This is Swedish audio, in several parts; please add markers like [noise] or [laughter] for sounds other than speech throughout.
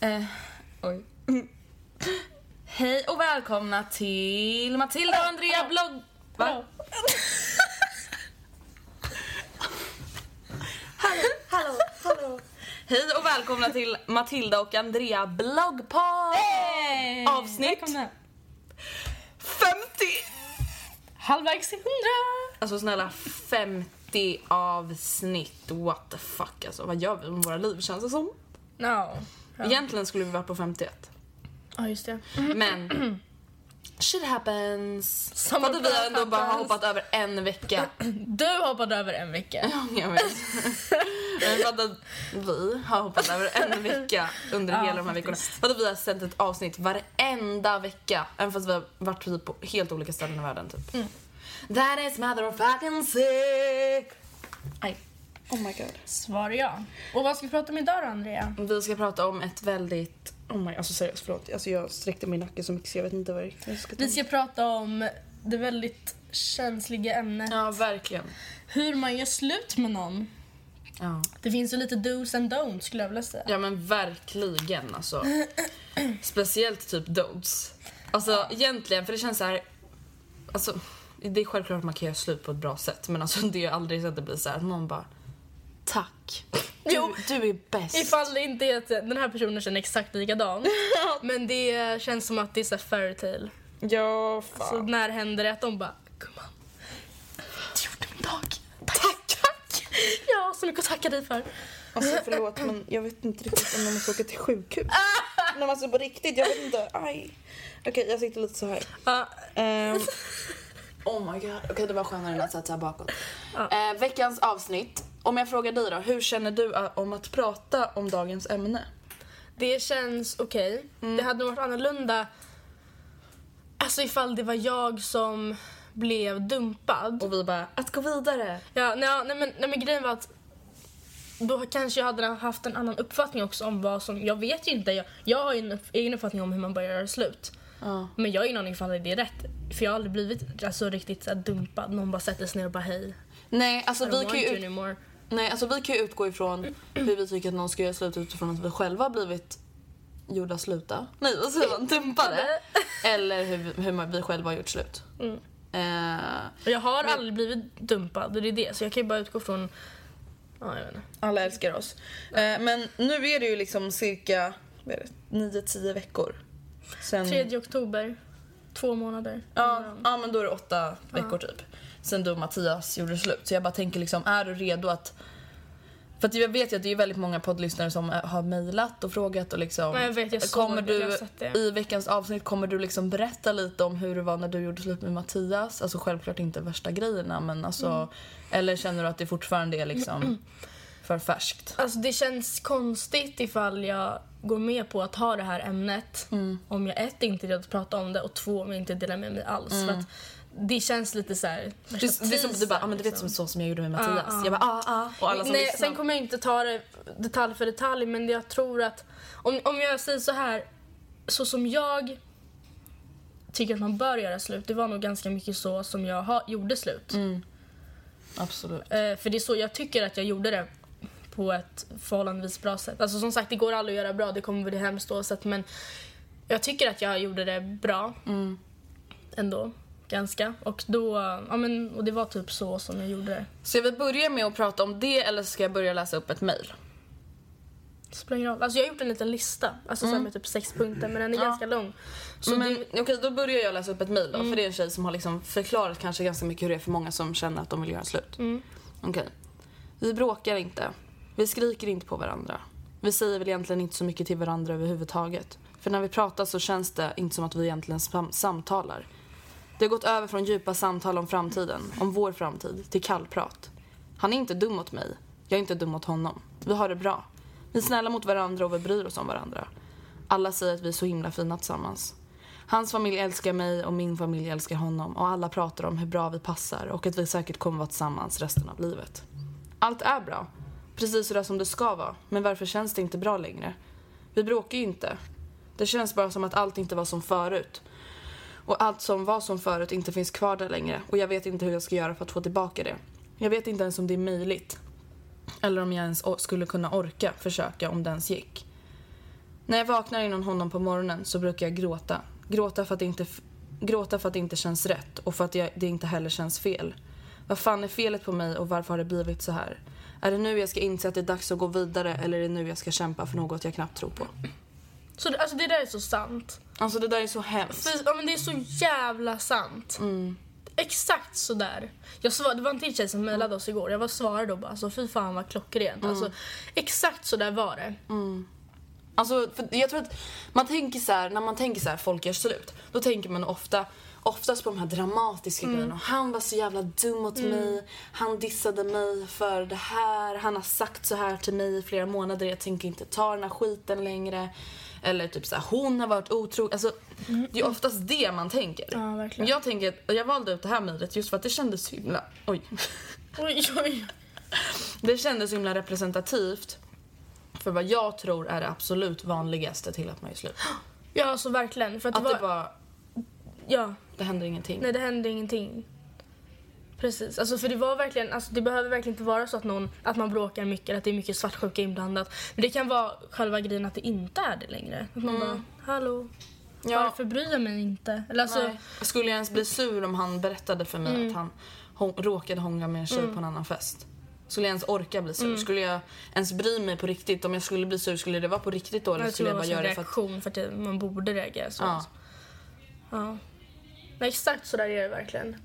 Eh, oj. [laughs] Hej och välkomna till Matilda och Andrea blogg... Va? hallå, hallå, hallå. Hej och välkomna till Matilda och Andrea bloggpodd! Hey! Avsnitt Välkomna. 50! Halvvägs till 100! Alltså snälla, 50 avsnitt. What the fuck alltså. Vad gör vi med våra liv känns det som? No. Ja. Egentligen skulle vi vara på 51. Ja, just det. Men shit happens. Som att vi ändå bara [clears throat] har hoppat över en vecka. Du hoppade över en vecka. Jag vet. [laughs] Men för att vi har hoppat över en vecka under Ja, hela de här veckorna. För att vi har sänt ett avsnitt varenda vecka. Även fast vi har varit typ på helt olika ställen i världen typ. Mm. That is motherfucking sick! Aj. Oh my god. Svar ja. Och vad ska vi prata om idag då, Andrea? Vi ska prata om ett väldigt... Oh my, alltså seriöst förlåt. Alltså jag sträckte min nacke så mycket så jag vet inte vad jag ska ta. Vi ska prata om det väldigt känsliga ämnet. Ja, verkligen. Hur man gör slut med någon. Ja. Det finns ju lite dos and don'ts skulle jag vilja säga. Ja men verkligen alltså. [clears throat] Speciellt typ Dodes. Alltså egentligen, för det känns så här. Alltså, det är självklart att man kan göra slut på ett bra sätt men alltså det är aldrig så att det blir så här att någon bara Tack. Du, Jo. du är bäst. Ifall det inte är att den här personen känner exakt likadan. [laughs] Men det känns som att det är så här fairytale. Ja, Så fan. när händer det att de bara Gumman, du gjorde min dag. Tack, tack. [laughs] Ja, så mycket att tacka dig för. Alltså förlåt men jag vet inte riktigt om jag måste åka till sjukhus. Nej men alltså på riktigt, jag vet inte. Aj. Okej, jag sitter lite så här. Ja, Ehm, [laughs] oh my god. Okej, det var skönare än att sätta bakåt. Eh, veckans avsnitt. Om jag frågar dig då, hur känner du eh, om att prata om dagens ämne? det känns okej. Det hade nog varit annorlunda alltså ifall det var jag som blev dumpad. Och vi bara, att gå vidare. Ja, nej, nej, men, nej men grejen var att då kanske jag hade haft en annan uppfattning också om vad som, jag vet ju inte, jag, jag har ju en upp, egen uppfattning om hur man börjar göra slut. Ja. Men jag har ingen aning ifall det är rätt. För jag har aldrig blivit alltså, riktigt så här, dumpad. Någon bara sätter sig ner och bara hej. Nej, alltså vi kan, ju anymore. nej, alltså vi kan ju utgå ifrån hur vi tycker att någon ska göra slut utifrån att vi själva har blivit gjorda sluta. Nej, vad säger man? Dumpade. [laughs] Eller hur, hur vi själva har gjort slut. Mm. Och jag har aldrig blivit dumpad det är det. Så jag kan ju bara utgå från... Ja, jag vet inte. alla älskar oss. Eh, men nu är det ju liksom cirka vad är det, 9-10 veckor. Sen, 3 oktober. Två månader. ja, ja, men då är det åtta veckor typ. Sen du och Mattias gjorde slut. Så jag bara tänker liksom, är du redo att för att jag vet ju att det är väldigt många poddlyssnare som eh, har mejlat och frågat och liksom Ja, jag vet, jag Kommer du i veckans avsnitt kommer du liksom berätta lite om hur det var när du gjorde slut med Mattias? Alltså självklart inte värsta grejerna men alltså Mm. eller känner du att det fortfarande är liksom [clears throat] för färskt. Alltså det känns konstigt ifall jag går med på att ha det här ämnet Mm. om jag ett inte är redo att prata om det och två om jag inte delar med mig alls. För att det känns lite så här... Mm. Det, som du bara, ah, men du vet som så som jag gjorde med Mattias. Ja, ja. Jag bara, ah, ah. Och alla som Nej, lyssnar. sen kommer jag inte ta det detalj för detalj men jag tror att om, om jag säger så här så som jag tycker att man bör göra slut det var nog ganska mycket så som jag ha, gjorde slut. Mm. Absolut. Eh, för det är så jag tycker att jag gjorde det på ett förhållandevis bra sätt. Alltså som sagt det går aldrig att göra bra, det kommer bli hemskt oavsett men jag tycker att jag gjorde det bra Mm. ändå. Ganska. Och då, ja men och det var typ så som jag gjorde det. Så jag vill börja med att prata om det eller ska jag börja läsa upp ett mejl? Det spelar ingen roll. Alltså jag har gjort en liten lista, alltså så här med typ sex punkter men den är Mm. Ja. ganska lång. Så men, det, Mm. Okej, då börjar jag läsa upp ett mejl då. För det är en tjej som har liksom förklarat kanske ganska mycket hur det är för många som känner att de vill göra slut. Mm. Okej. Vi bråkar inte. Vi skriker inte på varandra. Vi säger väl egentligen inte så mycket till varandra överhuvudtaget. För när vi pratar så känns det inte som att vi egentligen sam- samtalar. Det har gått över från djupa samtal om framtiden, om vår framtid, till kallprat. Han är inte dum mot mig. Jag är inte dum mot honom. Vi har det bra. Vi är snälla mot varandra och vi bryr oss om varandra. Alla säger att vi är så himla fina tillsammans. Hans familj älskar mig och min familj älskar honom och alla pratar om hur bra vi passar och att vi säkert kommer vara tillsammans resten av livet. Allt är bra. Precis sådär som det ska vara. Men varför känns det inte bra längre? Vi bråkar ju inte. Det känns bara som att allt inte var som förut. Och allt som var som förut inte finns kvar där längre. Och jag vet inte hur jag ska göra för att få tillbaka det. Jag vet inte ens om det är möjligt. Eller om jag ens skulle kunna orka försöka om det ens gick. När jag vaknar innan honom på morgonen så brukar jag gråta. Gråta för att det inte, gråta för att det inte känns rätt och för att jag, det inte heller känns fel. Vad fan är felet på mig och varför har det blivit så här? Är det nu jag ska inse att det är dags att gå vidare eller är det nu jag ska kämpa för något jag knappt tror på? så det, alltså det där är så sant. Alltså det där är så hemskt. För, ja, men det är så jävla sant. Mm. Exakt så där. Jag svar, det var en till tjej som mejlade oss igår. Jag var svarade och bara alltså, fy fan vad klockrent. Mm. Alltså, exakt så där var det. Alltså, för jag tror att man tänker så här, när man tänker så här, folk gör slut, då tänker man ofta Oftast på de här dramatiska grejerna. Han var så jävla dum mot mig. Han dissade mig för det här. Han har sagt så här till mig i flera månader. Jag tänker inte ta den här skiten längre. Eller typ så här, hon har varit otrogen. Alltså, det är oftast det man tänker. Ja, verkligen. Jag tänker, och jag valde ut det här mejlet just för att det kändes så himla... [laughs] Oj. Oj, oj. Det kändes så himla representativt för vad jag tror är det absolut vanligaste till att man gör slut. Ja, alltså verkligen. För att, Att det det var, Ja, det händer ingenting. nej det hände ingenting. Precis, alltså för det var verkligen, alltså det behöver verkligen inte vara så att, någon, att man bråkar mycket, att det är mycket svartsjuka inblandat. Men det kan vara själva grejen att det inte är det längre. Att man bara, hallå, Ja. varför bryr jag mig inte? Eller alltså, Nej. Skulle jag ens bli sur om han berättade för mig Mm. att han hon, råkade hångla med en tjej på en annan fest? Skulle jag ens orka bli sur? Mm. Skulle jag ens bry mig på riktigt? Om jag skulle bli sur, skulle det vara på riktigt då? Eller jag tror skulle det jag var bara en göra det för att... reaktion för att det- man borde reagera så. Ja. Ja. Men exakt så där är det verkligen.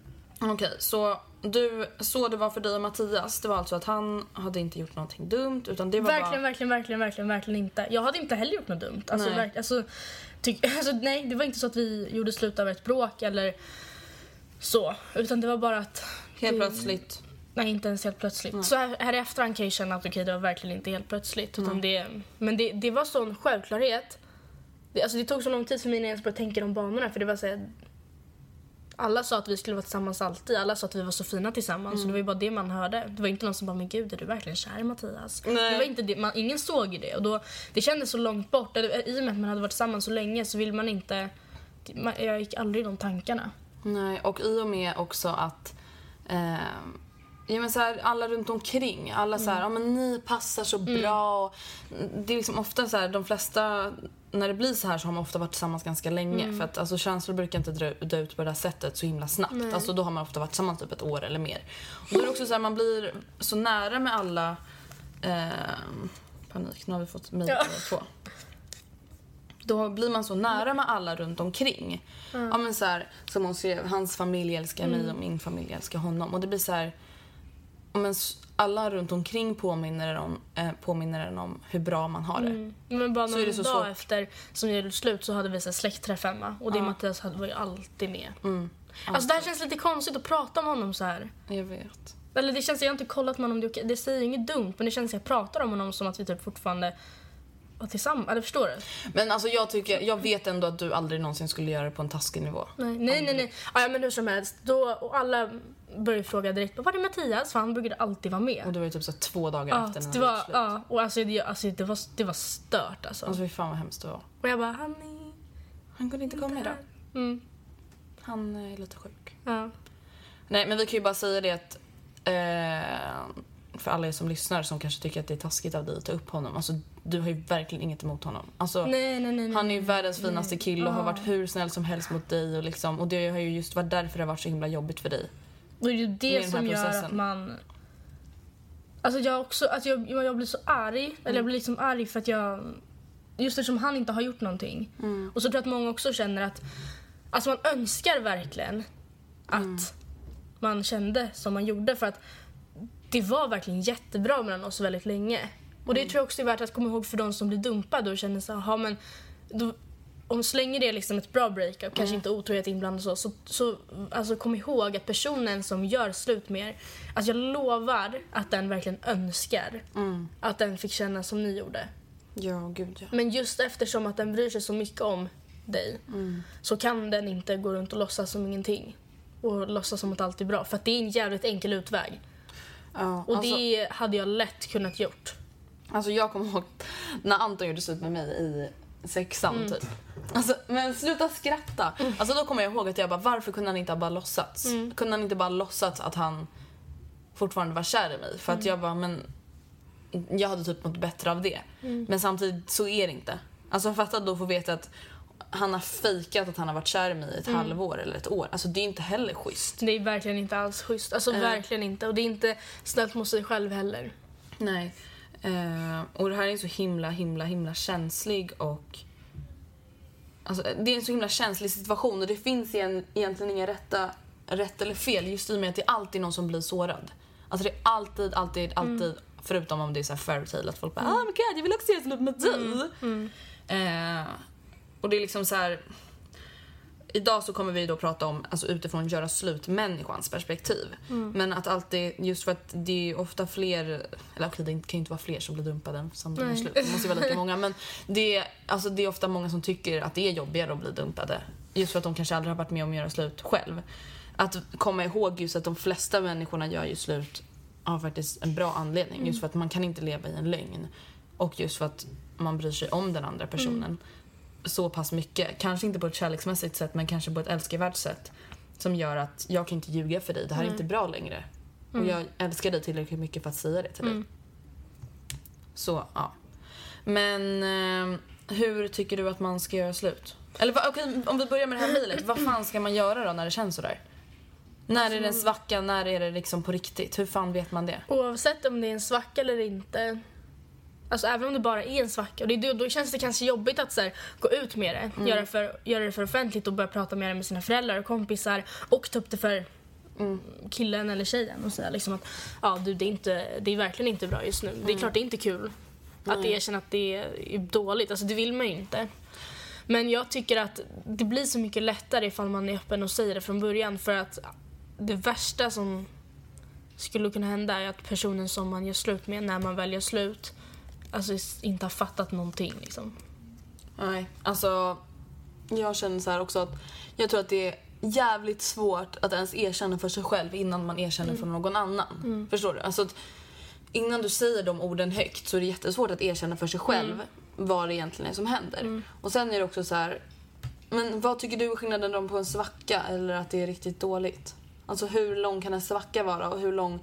Okej, så du, så det var för dig och Mattias, det var alltså att han hade inte gjort någonting dumt utan det var Verkligen, bara... verkligen, verkligen, verkligen, verkligen inte. Jag hade inte heller gjort något dumt. Alltså, Nej. verk, alltså, tyck, [laughs] alltså, nej, det var inte så att vi gjorde slut av ett bråk eller så. Utan det var bara att... Helt det- plötsligt. Nej, inte ens helt plötsligt. Så här, här i efterhand kan jag känna att okej, det var verkligen inte helt plötsligt. Utan det, men det, det var sån självklarhet. Det, alltså, det tog så lång tid för mig innan jag ens började tänka de banorna. För det var så här, alla sa att vi skulle vara tillsammans alltid. Alla sa att vi var så fina tillsammans. Och det var ju bara det man hörde. Det var inte någon som bara, men gud är du verkligen kär i Mattias? Nej. Det var inte det, man, ingen såg ju det. Och då, det kändes så långt bort. I och med att man hade varit tillsammans så länge så vill man inte... Man, jag gick aldrig de tankarna. Nej, och i och med också att eh, ja, men så här, alla runt omkring, alla så här, ja men ni passar så bra. Och Det är liksom ofta så här, de flesta, när det blir så här så har man ofta varit tillsammans ganska länge. För att alltså, känslor brukar inte dö, dö ut på det här sättet så himla snabbt. Alltså, då har man ofta varit tillsammans typ ett år eller mer. Och då är det också så här, man blir så nära med alla eh, Panik, nu har vi fått mejl Ja. två. Då blir man så nära med alla runt omkring. Ja, men så som hon skrev, hans familj älskar mig och min familj älskar honom. Och det blir så men alla runt omkring påminner en om, eh, påminner en om hur bra man har det. Men bara någon det dag svårt. efter som vi gjorde slut så hade vi släktträff hemma. Och det Mattias hade var ju alltid med. Mm. Alltså det här känns lite konstigt att prata med honom så här. Jag vet. Eller det känns, jag har inte kollat med honom, det, det säger inget dumt men det känns att jag pratar om honom som att vi typ fortfarande var tillsammans. Eller förstår du? Men alltså jag tycker, jag vet ändå att du aldrig någonsin skulle göra det på en taskig nivå. Nej, nej, nej. nej. Ja, men hur som helst. Då, och alla började fråga direkt, var är Mattias? För han brukade alltid vara med. Och det var ju typ så två dagar Ja, efter när det var, slut. ja, och alltså, det, alltså, det, var, det var stört alltså. Alltså fy fan vad hemskt det var. Och jag bara, han är... Han kunde inte komma idag. Mm, Han är lite sjuk. ja. Nej men vi kan ju bara säga det att eh, för alla er som lyssnar som kanske tycker att det är taskigt av dig att ta upp honom. Alltså du har ju verkligen inget emot honom. Alltså, Nej, nej, nej. Han är ju världens finaste kille och har varit hur snäll som helst mot dig och liksom, och det har ju just varit därför det har varit så himla jobbigt för dig. Och det är ju det som gör processen. att man... Alltså jag också, alltså jag, jag blir så arg, eller Mm. jag blir liksom arg för att jag... Just eftersom han inte har gjort någonting. Mm. Och så tror jag att många också känner att... Alltså man önskar verkligen att Mm. man kände som man gjorde för att det var verkligen jättebra mellan oss väldigt länge. Och Mm. det tror jag också är värt att komma ihåg för de som blir dumpade och känner så här, men då, om så länge det är liksom ett bra breakup, Mm. kanske inte otrohet inblandat och så, så, så alltså kom ihåg att personen som gör slut med er, alltså jag lovar att den verkligen önskar Mm. att den fick känna som ni gjorde. Ja, gud ja. Men just eftersom att den bryr sig så mycket om dig Mm. så kan den inte gå runt och låtsas som ingenting. Och låtsas som att allt är bra. För att det är en jävligt enkel utväg. ja Och alltså, det hade jag lätt kunnat gjort. alltså jag kommer ihåg när Anton gjorde slut med mig i sexan Mm. typ. Alltså, men sluta skratta. Alltså då kommer jag ihåg att jag bara, varför kunde han inte ha bara låtsats? Mm. Kunde han inte bara låtsats att han fortfarande var kär i mig? För Mm. att jag bara, men jag hade typ mått bättre av det. Mm. Men samtidigt så är det inte. Alltså fatta då få veta att han har fejkat att han har varit kär i mig i ett Mm. halvår eller ett år. Alltså det är inte heller schysst. Det är verkligen inte alls schysst. Alltså Eh. verkligen inte. Och det är inte snällt mot sig själv heller. Nej. Eh, och det här är en så himla, himla, himla känslig och... Alltså, det är en så himla känslig situation och det finns igen, egentligen inga rätta, rätt eller fel just i och med att det är alltid någon som blir sårad. Alltså det är alltid, alltid, alltid, förutom om det är så här fairytale att folk bara ah men gud jag vill också göra slut med dig. Eh, och det är liksom så här. Idag så kommer vi då prata om alltså utifrån göra slut människans perspektiv. Men att alltid, just för att det är ofta fler, eller okej det kan ju inte vara fler som blir dumpade som blir slut. Det måste ju vara lika många. Men [laughs] det är, alltså det är ofta många som tycker att det är jobbigare att bli dumpade. Just för att de kanske aldrig har varit med om att göra slut själv. Att komma ihåg just att de flesta människorna gör ju slut av faktiskt en bra anledning. Just för att man kan inte leva i en lögn. Och just för att man bryr sig om den andra personen så pass mycket. Kanske inte på ett kärleksmässigt sätt men kanske på ett älskevärt sätt. Som gör att jag kan inte ljuga för dig. Det här är inte bra längre. Och jag älskar dig tillräckligt mycket för att säga det till dig. Så, ja. Men eh, hur tycker du att man ska göra slut? Eller okej, om vi börjar med det här mejlet. Vad fan ska man göra då när det känns sådär? När är det en svacka? När är det liksom på riktigt? Hur fan vet man det? Oavsett om det är en svacka eller inte. Alltså även om det bara är en svacka. Och det, då, då känns det kanske jobbigt att så här, gå ut med det. Göra, för, göra det för offentligt och börja prata med det med sina föräldrar och kompisar. Och ta upp det för killen eller tjejen och säga liksom att ja, du, det, är inte, det är verkligen inte bra just nu. Det är klart det är inte kul att erkänna att det är dåligt. Alltså det vill man ju inte. Men jag tycker att det blir så mycket lättare ifall man är öppen och säger det från början för att det värsta som skulle kunna hända är att personen som man gör slut med när man väljer slut alltså inte har fattat någonting liksom. Nej, alltså jag känner så här också att jag tror att det är jävligt svårt att ens erkänna för sig själv innan man erkänner för någon annan. Förstår du? Alltså att innan du säger de orden högt så är det jättesvårt att erkänna för sig själv vad det egentligen är som händer. Och sen är det också så här men vad tycker du är skillnaden på en svacka eller att det är riktigt dåligt? Alltså hur lång kan en svacka vara och hur lång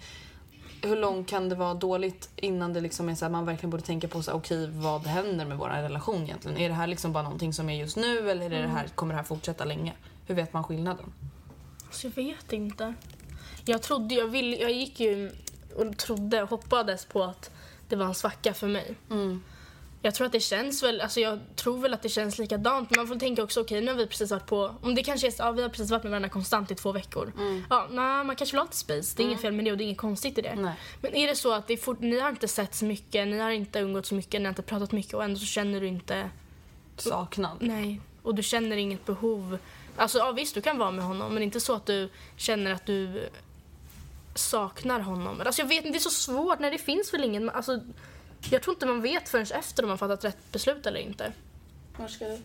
hur långt kan det vara dåligt innan det liksom är så här, man verkligen borde tänka på så här, okej vad händer med vår relation egentligen? Är det här liksom bara någonting som är just nu eller är det här, kommer det här fortsätta länge? Hur vet man skillnaden? Så jag vet inte. Jag trodde, jag ville, jag gick ju och trodde hoppades på att det var en svacka för mig. Jag tror att det känns väl, alltså jag tror väl att det känns likadant. Men man får tänka också, okej nu har vi precis varit på, om det kanske är så, ja, vi har precis varit med varandra konstant i två veckor. Ja, nej, man kanske vill ha lite space, det är inget fel med det och det är inget konstigt i det. Nej. Men är det så att det fort, ni har inte sett så mycket, ni har inte umgått så mycket, ni har inte pratat mycket och ändå så känner du inte Saknad? Nej, och du känner inget behov. Alltså ja, visst, du kan vara med honom men inte så att du känner att du saknar honom. Alltså jag vet inte, det är så svårt när det finns väl ingen... Alltså, jag tror inte man vet förrän efter om man fattat rätt beslut eller inte. Var ska du?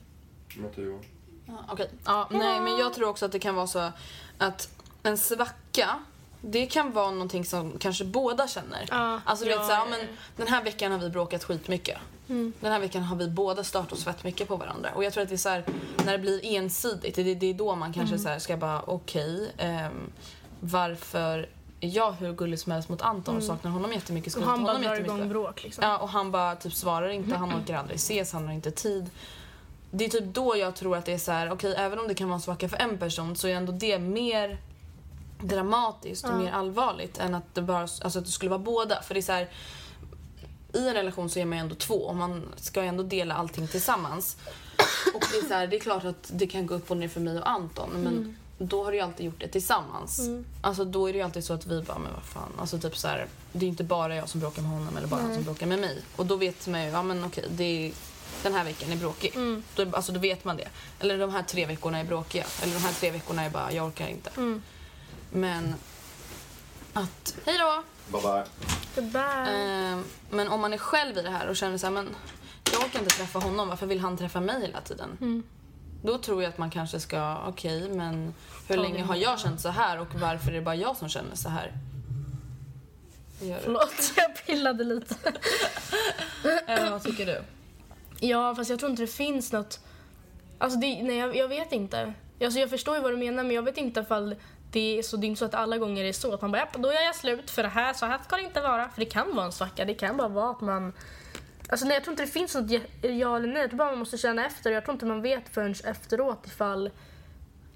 Matteo. Ja, Okej. Ja, nej, men jag tror också att det kan vara så att en svacka det kan vara någonting som kanske båda känner. Ja, alltså du ja, vet såhär, ja, ja, men den här veckan har vi bråkat skitmycket. Den här veckan har vi båda stört oss fett mycket på varandra. Och jag tror att det är så här, när det blir ensidigt, det, det är då man kanske så här ska bara okej, ehm, varför jag hur gullig som helst mot Anton och saknar honom jättemycket, Och han bara drar igång bråk liksom. Ja, och han bara typ svarar inte, han orkar aldrig ses, han har inte tid. Det är typ då jag tror att det är så här, okej även om det kan vara en svacka för en person så är ändå det mer dramatiskt och mer allvarligt än att det bara alltså att det skulle vara båda. För det är så här, i en relation så är man ju ändå två och man ska ju ändå dela allting tillsammans. Och det är, så här, det är klart att det kan gå upp och ner för mig och Anton men då har du ju alltid gjort det tillsammans. Alltså då är det ju alltid så att vi bara, men vad fan. Alltså typ så här, det är inte bara jag som bråkar med honom eller bara han som bråkar med mig. Och då vet man ju, ja men okej, det är, den här veckan är bråkig. Då, alltså då vet man det. Eller de här tre veckorna är bråkiga. Eller de här tre veckorna är bara, jag orkar inte. Men att, hej då! Bye bye. Goodbye. Eh, men om man är själv i det här och känner så här, men jag orkar inte träffa honom, varför vill han träffa mig hela tiden? Då tror jag att man kanske ska, okej, men hur länge har jag känt så här och varför är det bara jag som känner så här? Förlåt, [laughs] jag pillade lite. Eller vad tycker du? Ja, fast jag tror inte det finns något... Alltså, det, nej, jag, jag vet inte. Alltså, jag förstår ju vad du menar, men jag vet inte ifall det är så. Det är inte så att alla gånger är så att man bara, "Japp, då gör jag slut för det här, så här ska det inte vara. För det kan vara en svacka, det kan bara vara att man... Alltså, nej, jag tror inte det finns något ja eller nej. Jag tror bara man måste känna efter. Jag tror inte man vet förrän efteråt ifall...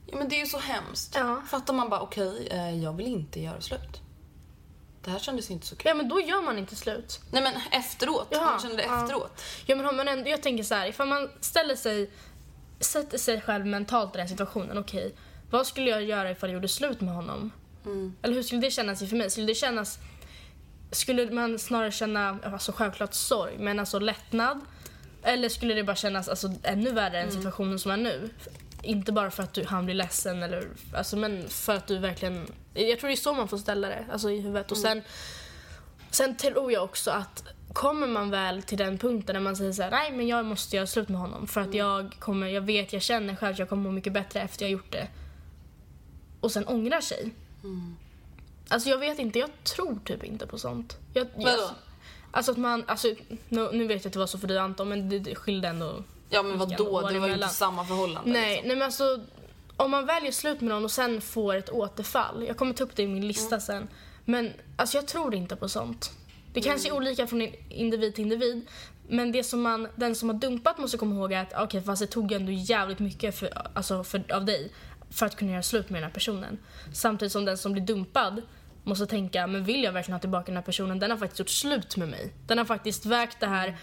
Ja, men det är ju så hemskt. Ja. Fattar man bara, okej, eh, jag vill inte göra slut. Det här kändes inte så kul. Ja, men då gör man inte slut. Nej men efteråt, Jaha, man kände det ja. efteråt. Ja, men har man ändå, jag tänker så här, ifall man ställer sig, sätter sig själv mentalt i den situationen, okej, vad skulle jag göra ifall jag gjorde slut med honom? Eller hur skulle det kännas för mig? Skulle det kännas, skulle man snarare känna, alltså självklart sorg, men alltså lättnad? Eller skulle det bara kännas alltså, ännu värre än situationen som är nu? Inte bara för att du, han blir ledsen, eller, alltså, men för att du verkligen... Jag tror det är så man får ställa det, alltså i huvudet. Och sen, Sen tror jag också att kommer man väl till den punkten när man säger så här, nej men jag måste göra slut med honom för att jag kommer, jag vet, jag känner själv att jag kommer må mycket bättre efter jag gjort det. Och sen ångrar sig. Alltså jag vet inte, jag tror typ inte på sånt. Jag, jag, Vadå? alltså att man, alltså nu, nu vet jag att det var så för dig Anton men det, det skilde ändå. Ja men vadå, år det var ju inte samma förhållande. Nej, liksom. nej men alltså om man väljer slut med någon och sen får ett återfall. Jag kommer ta upp det i min lista Mm. sen. Men alltså jag tror inte på sånt. Det kanske är olika från individ till individ. Men det som man, den som har dumpat måste komma ihåg är att okej fast det tog ändå jävligt mycket för, alltså för, av dig för att kunna göra slut med den här personen. Samtidigt som den som blir dumpad måste tänka, men vill jag verkligen ha tillbaka den här personen? Den har faktiskt gjort slut med mig. Den har faktiskt vägt det här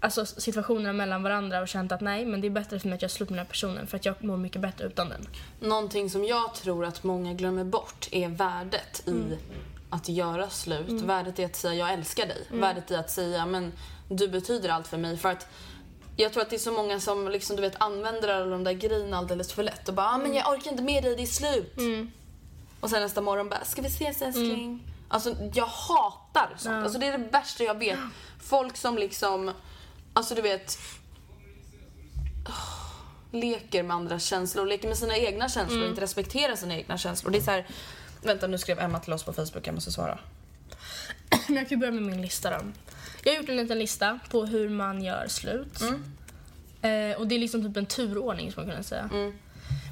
alltså situationerna mellan varandra och känt att nej, men det är bättre för mig att göra slut med den här personen för att jag mår mycket bättre utan den. Någonting som jag tror att många glömmer bort är värdet i att göra slut. Värdet i att säga jag älskar dig. Värdet i att säga men du betyder allt för mig. För att jag tror att det är så många som liksom, du vet, använder alla de där grejerna alldeles för lätt och bara ah, men jag orkar inte med dig, det är slut. Och sen nästa morgon bara ska vi ses älskling? Alltså jag hatar sånt. Alltså, det är det värsta jag vet. Folk som liksom, alltså du vet leker med andras känslor, leker med sina egna känslor och inte respekterar sina egna känslor. Det är så här, vänta nu skrev Emma till oss på Facebook, jag måste svara. [clears throat] Men jag kan börja med min lista då. Jag har gjort en liten lista på hur man gör slut. Eh, och det är liksom typ en turordning som man kan säga.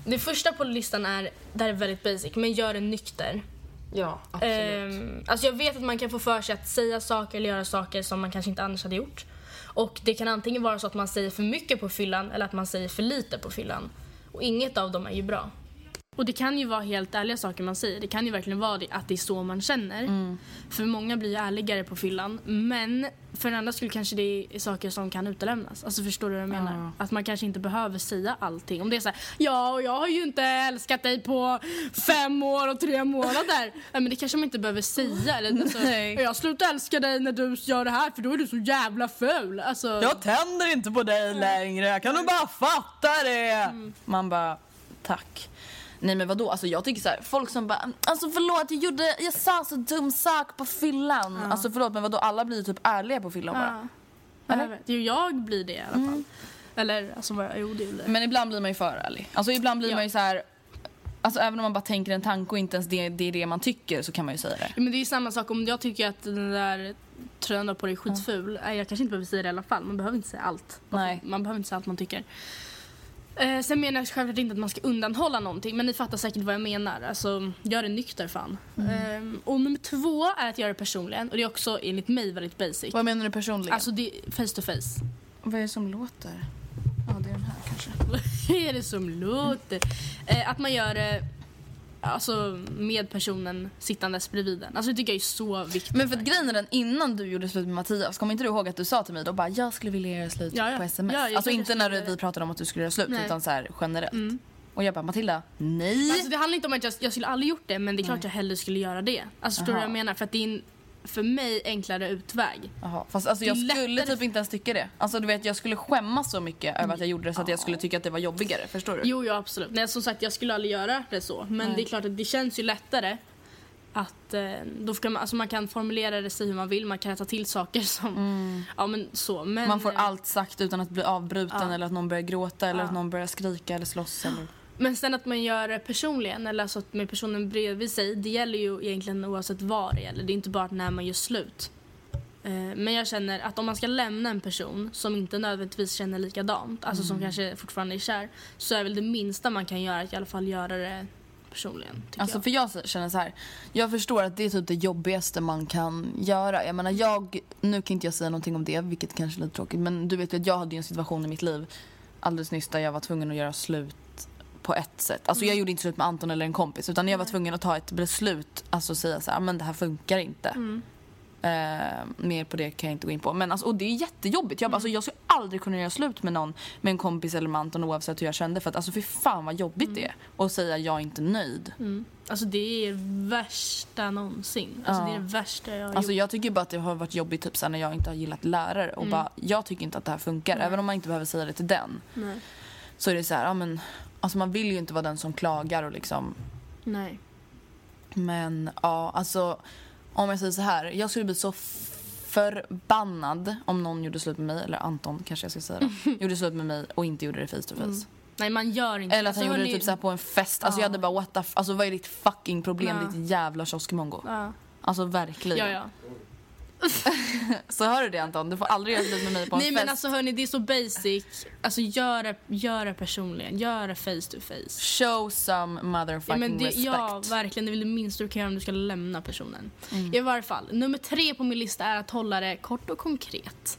Det första på listan är, det här är väldigt basic, men gör det nykter. Ja, absolut. Ehm, alltså jag vet att man kan få för sig att säga saker eller göra saker som man kanske inte annars hade gjort. Och det kan antingen vara så att man säger för mycket på fyllan eller att man säger för lite på fyllan. Och inget av dem är ju bra. Och det kan ju vara helt ärliga saker man säger. Det kan ju verkligen vara det, att det är så man känner. För många blir ju ärligare på fyllan. Men för en annan skulle kanske det är saker som kan utelämnas. Alltså förstår du vad jag menar? Att man kanske inte behöver säga allting. Om det är så här, ja och jag har ju inte älskat dig på fem år och tre månader. [laughs] Nej men det kanske man inte behöver säga. Eller, alltså, Nej. jag slutar älska dig när du gör det här för då är du så jävla ful. Alltså, Jag tänder inte på dig längre, kan du bara fatta det? Man bara, tack. Nej men vadå, alltså jag tycker så här, folk som bara Alltså förlåt jag gjorde, jag sa så dum sak på fyllan Alltså förlåt men vadå alla blir typ ärliga på fyllan bara Ja. Vet. Jo, jag blir det i alla fall. Mm. Eller alltså, vad- jo det blir. Men ibland blir man ju för ärlig Alltså ibland blir Ja. man ju så här. Alltså även om man bara tänker en tanke och inte ens det, det är det man tycker så kan man ju säga det Ja, Men det är samma sak om jag tycker att den där tröjan på dig är skitful. Nej, Jag kanske inte behöver säga det i alla fall. Man behöver inte säga allt. Nej. Man behöver inte säga allt man tycker. Eh, sen menar jag självklart inte att man ska undanhålla någonting men ni fattar säkert vad jag menar. Alltså, gör det nykter fan. Mm. Eh, och nummer två är att göra det personligen och det är också enligt mig väldigt basic. Vad menar du personligen? Alltså det är face to face. vad är det som låter? Ja det är den här kanske [laughs] Vad är det som låter? Eh, att man gör det alltså, med personen sittandes bredvid den. Alltså det tycker jag är så viktigt. Men för att grejen är den, innan du gjorde slut med Mattias, kommer inte du ihåg att du sa till mig då bara jag skulle vilja göra slut Ja, ja. på sms? Ja, alltså inte när vi pratade om att du skulle göra slut Nej. utan så här generellt. Mm. Och jag bara Matilda, nej! Alltså det handlar inte om att jag, jag skulle aldrig gjort det men det är klart jag hellre skulle göra det. Alltså förstår du vad jag menar? För att det är en för mig enklare utväg. Jaha, fast alltså jag skulle lättare- typ inte ens tycka det. Alltså du vet jag skulle skämmas så mycket över att jag gjorde det så att jag skulle tycka att det var jobbigare, förstår du? Jo, jo absolut. Nej, som sagt jag skulle aldrig göra det så. Men Nej. det är klart att det känns ju lättare att eh, då kan man, alltså man kan formulera det sig hur man vill, man kan rätta till saker som, ja men så. Men, Mm. Man får allt sagt utan att bli avbruten Ja. eller att någon börjar gråta eller Ja. att någon börjar skrika eller slåss eller... Men sen att man gör det personligen, eller alltså att med personen bredvid sig, det gäller ju egentligen oavsett vad det gäller. Det är inte bara när man gör slut. Eh, Men jag känner att om man ska lämna en person som inte nödvändigtvis känner likadant, alltså som kanske fortfarande är kär, så är väl det minsta man kan göra att i alla fall göra det personligen. Alltså jag. för jag känner så här. Jag förstår att det är typ det jobbigaste man kan göra. Jag menar jag, nu kan inte jag säga någonting om det vilket kanske är lite tråkigt men du vet ju att jag hade ju en situation i mitt liv alldeles nyss där jag var tvungen att göra slut på ett sätt. Alltså jag gjorde inte slut med Anton eller en kompis utan jag var tvungen att ta ett beslut, alltså säga så här, men det här funkar inte. Eh, mer på det kan jag inte gå in på. Men alltså, och det är jättejobbigt. Jag, bara, alltså, jag skulle aldrig kunna göra slut med någon, med en kompis eller med Anton oavsett hur jag kände. För att alltså fy fan vad jobbigt det är. Och säga jag är inte nöjd. Mm. Alltså det är värsta någonsin. Alltså Ja. det är det värsta jag har Alltså gjort. jag tycker bara att det har varit jobbigt typ när jag inte har gillat lärare och bara jag tycker inte att det här funkar. Även om man inte behöver säga det till den. Nej. Så är det så här, ja men alltså man vill ju inte vara den som klagar och liksom Nej. men ja alltså om jag säger så här, jag skulle bli så förbannad om någon gjorde slut med mig, eller Anton kanske jag ska säga då, [laughs] gjorde slut med mig och inte gjorde det face to face. Nej man gör inte Eller att han alltså, gjorde det typ så här på en fest. Alltså jag hade bara what the f- alltså vad är ditt fucking problem Ja. ditt jävla kioskmongo? Ja. Alltså verkligen. Ja, ja. [laughs] Så hör du det Anton, du får aldrig göra slut med mig på en Nej fest. men alltså hörni, det är så basic. Alltså gör det, gör det personligen. Gör det face to face. Show some motherfucking Ja, det, respect. ja, verkligen. Det är väl det minsta du kan göra om du ska lämna personen. Mm. I varje fall, nummer tre på min lista är att hålla det kort och konkret.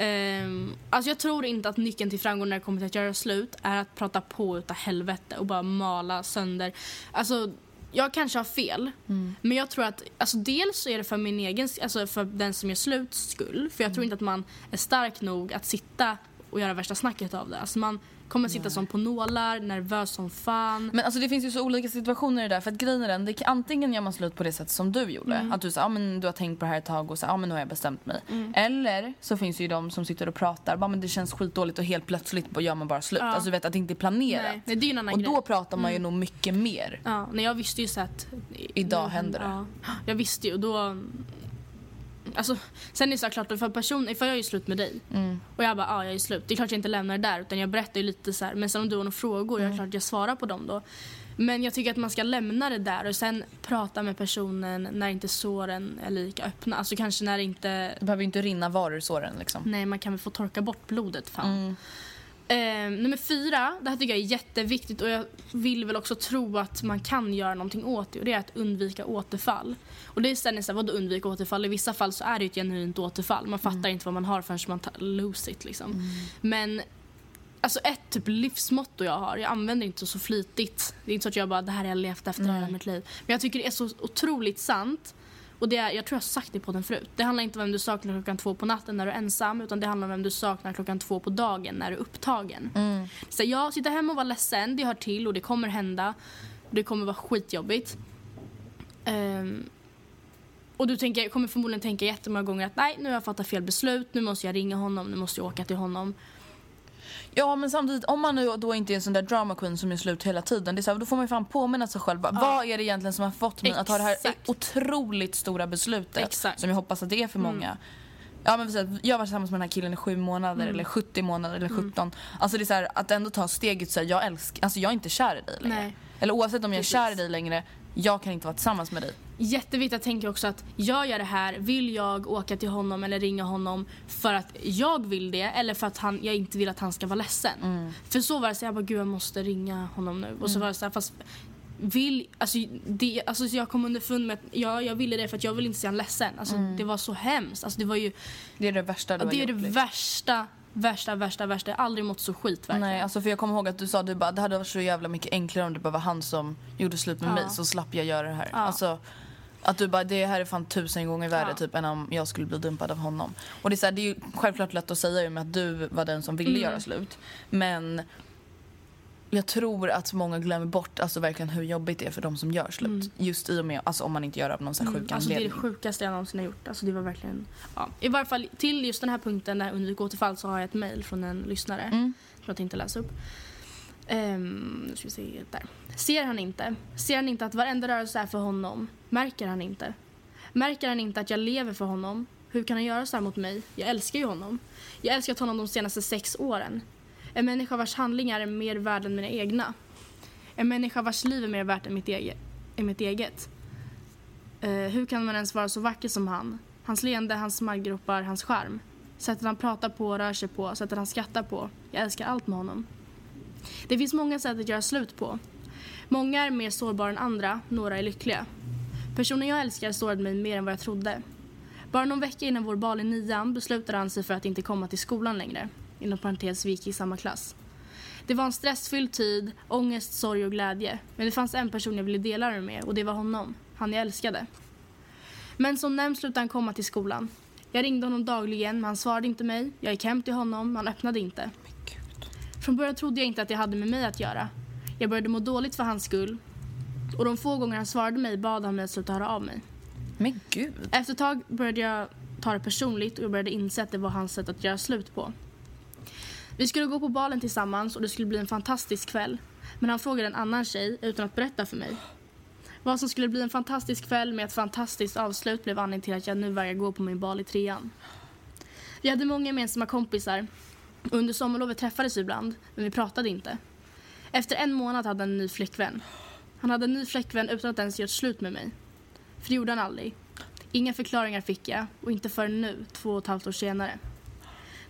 Um, alltså jag tror inte att nyckeln till framgång när det kommer till att göra slut är att prata på utav helvete och bara mala sönder. Alltså, jag kanske har fel, Mm. men jag tror att alltså dels så är det för min egen, alltså för den som gör slut skull. För jag tror inte att man är stark nog att sitta och göra värsta snacket av det. Alltså man kommer sitta som på nålar, nervös som fan. Men alltså det finns ju så olika situationer i det där. För att grejen är den, det, kan- antingen gör man slut på det sätt som du gjorde. Mm. Att du säger, ja men du har tänkt på det här ett tag och så, ja men nu har jag bestämt mig. Eller så finns det ju de som sitter och pratar, bara men det känns skitdåligt och helt plötsligt gör man bara slut. Ja. Alltså du vet att det inte är planerat. Nej, nej, det är en annan och grej. Mm. då pratar man ju nog mycket mer. Ja, nej, jag visste ju så att... Idag händer det. Ja, jag visste ju och då... Alltså, sen är det så här klart, för person, för jag är slut med dig Mm. och jag bara, ja jag är slut. Det är klart jag inte lämnar det där utan jag berättar ju lite så här, men sen om du har några frågor, Mm. jag klart jag svarar på dem då. Men jag tycker att man ska lämna det där och sen prata med personen när inte såren är lika öppna. Alltså kanske när inte... Det behöver ju inte rinna varor ur såren liksom. Nej, man kan väl få torka bort blodet fan. Mm. Eh, nummer fyra, det här tycker jag är jätteviktigt och jag vill väl också tro att man kan göra någonting åt det och det är att undvika återfall. Och det är sen så här, vadå undvika återfall? I vissa fall så är det ju ett genuint återfall. Man fattar inte vad man har förrän man tar, lose it liksom. Men Alltså ett typ livsmotto jag har, jag använder inte så flitigt. Det är inte så att jag bara, det här har jag levt efter hela mitt liv. Men jag tycker det är så otroligt sant. Och det är, jag tror jag har sagt det på den förut. Det handlar inte om vem du saknar klockan två på natten när du är ensam. Utan det handlar om vem du saknar klockan två på dagen när du är upptagen. Så jag sitter hemma och var ledsen, det hör till och det kommer hända. Det kommer vara skitjobbigt. Ehm, och du tänker, kommer förmodligen tänka jättemånga gånger att nej, nu har jag fattat fel beslut. Nu måste jag ringa honom, nu måste jag åka till honom. Ja men samtidigt om man nu då inte är en sån där drama queen som är slut hela tiden. Det är så här, då får man ju fan påminna sig själv. Bara, Vad är det egentligen som har fått mig att ta det här Exakt. otroligt stora beslutet. Exakt. Som jag hoppas att det är för många. Ja men precis, jag var tillsammans med den här killen i sju månader eller 70 månader eller 17. Alltså det är så här, att ändå ta steget så här, jag älskar, alltså jag är inte kär i dig längre. Nej. Eller oavsett om jag är Precis. kär i dig längre, jag kan inte vara tillsammans med dig. Jätteviktigt att tänka också att gör jag det här, vill jag åka till honom eller ringa honom för att jag vill det eller för att han, jag inte vill att han ska vara ledsen. För så var det så jag bara gud jag måste ringa honom nu. Och så var det så här, fast vill, alltså, det, alltså så jag kom underfund med att ja, jag ville det för att jag vill inte se honom ledsen. Alltså, Det var så hemskt. Alltså, det var ju Det är det värsta du har det är gjort, det liksom. värsta, värsta, värsta, värsta. Jag har aldrig mått så skit verkligen. Nej, alltså för jag kommer ihåg att du sa du bara, det hade varit så jävla mycket enklare om det bara var han som gjorde slut med Ja. mig så slapp jag göra det här. Ja. Alltså, att du bara, det här är fan tusen gånger värre Ja. typ än om jag skulle bli dumpad av honom. Och det är, så här, det är ju självklart lätt att säga i och med att du var den som ville Mm. göra slut. Men jag tror att många glömmer bort alltså verkligen hur jobbigt det är för de som gör slut. Just i och med, alltså om man inte gör det av någon här sjuk Alltså det är det anledning. sjukaste jag någonsin har gjort. Alltså det var verkligen... Ja. I varje fall till just den här punkten där undvik återfall så har jag ett mail från en lyssnare. Mm. Som jag tänkte läsa upp. Um, nu ska vi se där. Ser han inte? Ser han inte att varenda rörelse är för honom? Märker han inte? Märker han inte att jag lever för honom? Hur kan han göra så här mot mig? Jag älskar ju honom. Jag har älskat honom de senaste sex åren. En människa vars handlingar är mer värda än mina egna. En människa vars liv är mer värt än mitt eget. Än mitt eget. Uh, hur kan man ens vara så vacker som han? Hans leende, hans smallgropar, hans charm. Sättet han pratar på rör sig på, sättet han skrattar på. Jag älskar allt med honom. Det finns många sätt att göra slut på. Många är mer sårbara än andra, några är lyckliga. Personen jag älskar sårade mig mer än vad jag trodde. Bara någon vecka innan vår bal i nian beslutade han sig för att inte komma till skolan längre. Inom parentes, vi gick i samma klass. Det var en stressfylld tid, ångest, sorg och glädje. Men det fanns en person jag ville dela det med och det var honom. Han jag älskade. Men som nämnt slutade han komma till skolan. Jag ringde honom dagligen men han svarade inte mig. Jag gick hem till honom, han öppnade inte. Från början trodde jag inte att det hade med mig att göra. Jag började må dåligt för hans skull. Och de få gånger han svarade mig bad han mig att sluta höra av mig. Men gud. Efter ett tag började jag ta det personligt och jag började inse att det var hans sätt att göra slut på. Vi skulle gå på balen tillsammans och det skulle bli en fantastisk kväll. Men han frågade en annan tjej utan att berätta för mig. Vad som skulle bli en fantastisk kväll med ett fantastiskt avslut blev anledningen till att jag nu vägrar gå på min bal i trean. Vi hade många gemensamma kompisar. Under sommarlovet träffades vi ibland, men vi pratade inte. Efter en månad hade han en ny flickvän. Han hade en ny flickvän utan att ens gjort slut med mig. För det gjorde han aldrig. Inga förklaringar fick jag och inte förrän nu, två och ett halvt år senare.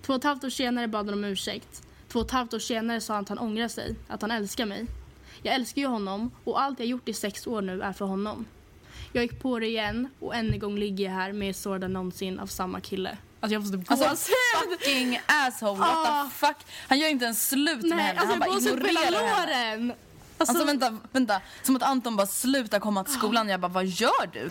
Två och ett halvt år senare bad han om ursäkt. Två och ett halvt år senare sa han att han ångrar sig, att han älskar mig. Jag älskar ju honom och allt jag gjort i sex år nu är för honom. Jag gick på det igen och än en gång ligger jag här mer sårad någonsin av samma kille. Alltså jag måste Alltså gåshud! fucking asshole, what Ah. the fuck. Han gör inte ens slut med Nej, henne, alltså han bara ignorerar henne. låren! Alltså, vänta, vänta. Som att Anton bara slutar komma till skolan. Jag bara, vad gör du?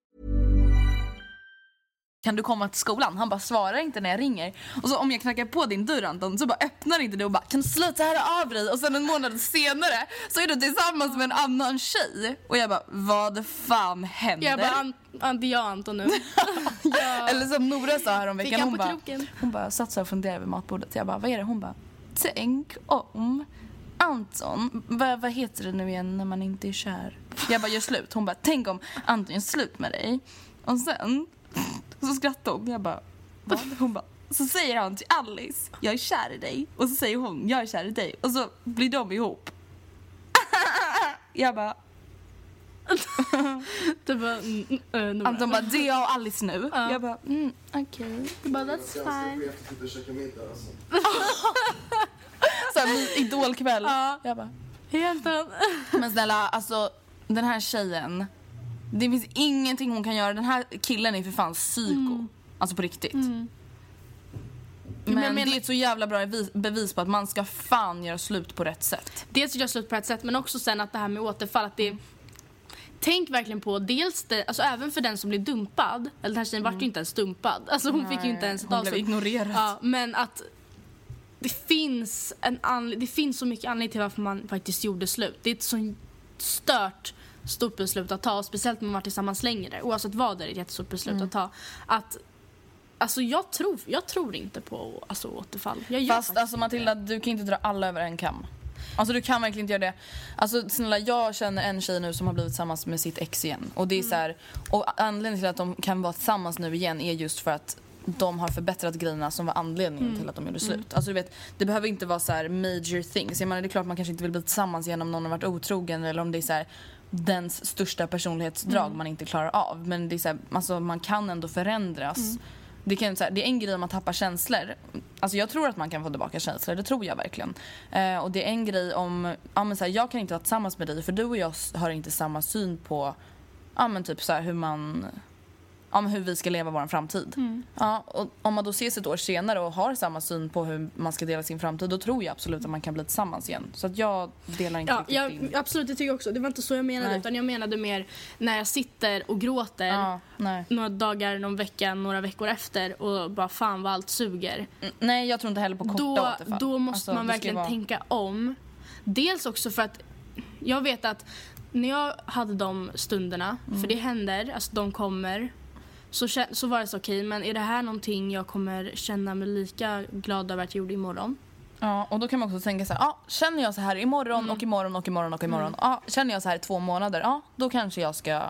Kan du komma till skolan? Han bara svarar inte när jag ringer. Och så om jag knackar på din dörr Anton så bara öppnar inte du och bara kan du sluta höra av dig? Och sen en månad senare så är du tillsammans med en annan tjej. Och jag bara vad fan händer? Jag bara, an, an, det är jag Anton nu. [laughs] ja. Eller som Nora sa häromveckan. Hon bara, hon bara satt så och funderade vid matbordet. Jag bara vad är det? Hon bara tänk om Anton, vad, vad heter det nu igen när man inte är kär? Jag bara gör slut. Hon bara tänk om Anton gör slut med dig. Och sen [laughs] så skrattade hon. Jag bara vad? Hon bara så säger han till Alice jag är kär i dig. Och så säger hon jag är kär i dig. Och så blir de ihop. [laughs] Jag bara [laughs] Det var mm, mm, äh. Anton bara det är jag och Alice nu. Jag bara mm, okej. Du bara, that's fine. Såhär idolkväll. Ja. Jag bara Helt. Men snälla, alltså den här tjejen. Det finns ingenting hon kan göra. Den här killen är för fan psyko. Alltså på riktigt. Men, Men jag menar- det är ett så jävla bra bevis- på att man ska fan göra slut på rätt sätt. Dels göra slut på ett sätt men också sen att det här med återfall att det Tänk verkligen på dels det, alltså även för den som blir dumpad, eller den här tjejen vart ju inte ens dumpad, alltså hon fick ju inte ens ett hon blev avslut. ignorerad. Ja, men att det finns, en anle- det finns så mycket anledning till varför man faktiskt gjorde slut. Det är ett så stört stort beslut att ta, och speciellt om man varit tillsammans längre. Oavsett vad det är ett jättestort beslut Mm. att ta. Att, alltså jag tror, jag tror inte på alltså, återfall. Jag gör Fast alltså Matilda, du kan inte dra alla över en kam. Alltså du kan verkligen inte göra det. Alltså snälla, jag känner en tjej nu som har blivit tillsammans med sitt ex igen. Och det är så här, och anledningen till att de kan vara tillsammans nu igen är just för att de har förbättrat grejerna som var anledningen till att de gjorde slut. Alltså du vet, det behöver inte vara så här major things. Jag menar det är klart man kanske inte vill bli tillsammans igen om någon har varit otrogen eller om det är så här dens största personlighetsdrag man inte klarar av. Men det är så här, alltså man kan ändå förändras. Det, kan, så här, det är en grej om man tappar känslor. Alltså jag tror att man kan få tillbaka känslor, det tror jag verkligen. Eh, och det är en grej om, ja men så här, jag kan inte vara tillsammans med dig för du och jag har inte samma syn på, ja men typ så hur man, men hur vi ska leva vår framtid. Ja, och om man då ses ett år senare och har samma syn på hur man ska dela sin framtid, då tror jag absolut att man kan bli tillsammans igen. Så att jag delar inte Ja, riktigt jag, din... absolut, det tycker jag också. Det var inte så jag menade. Nej. Utan jag menade mer när jag sitter och gråter Ja, några dagar, någon vecka, några veckor efter och bara fan vad allt suger. Mm, nej, jag tror inte heller på korta Då, återfall. då måste Alltså, man verkligen vara- tänka om. Dels också för att jag vet att när jag hade de stunderna, Mm. för det händer, alltså de kommer, så, så var det så okej, men är det här någonting jag kommer känna mig lika glad över att jag gjorde imorgon? Ja, och då kan man också tänka så här, ja, känner jag så här imorgon Mm. och imorgon och imorgon och imorgon. Ja, känner jag så här i två månader, ja, då kanske jag ska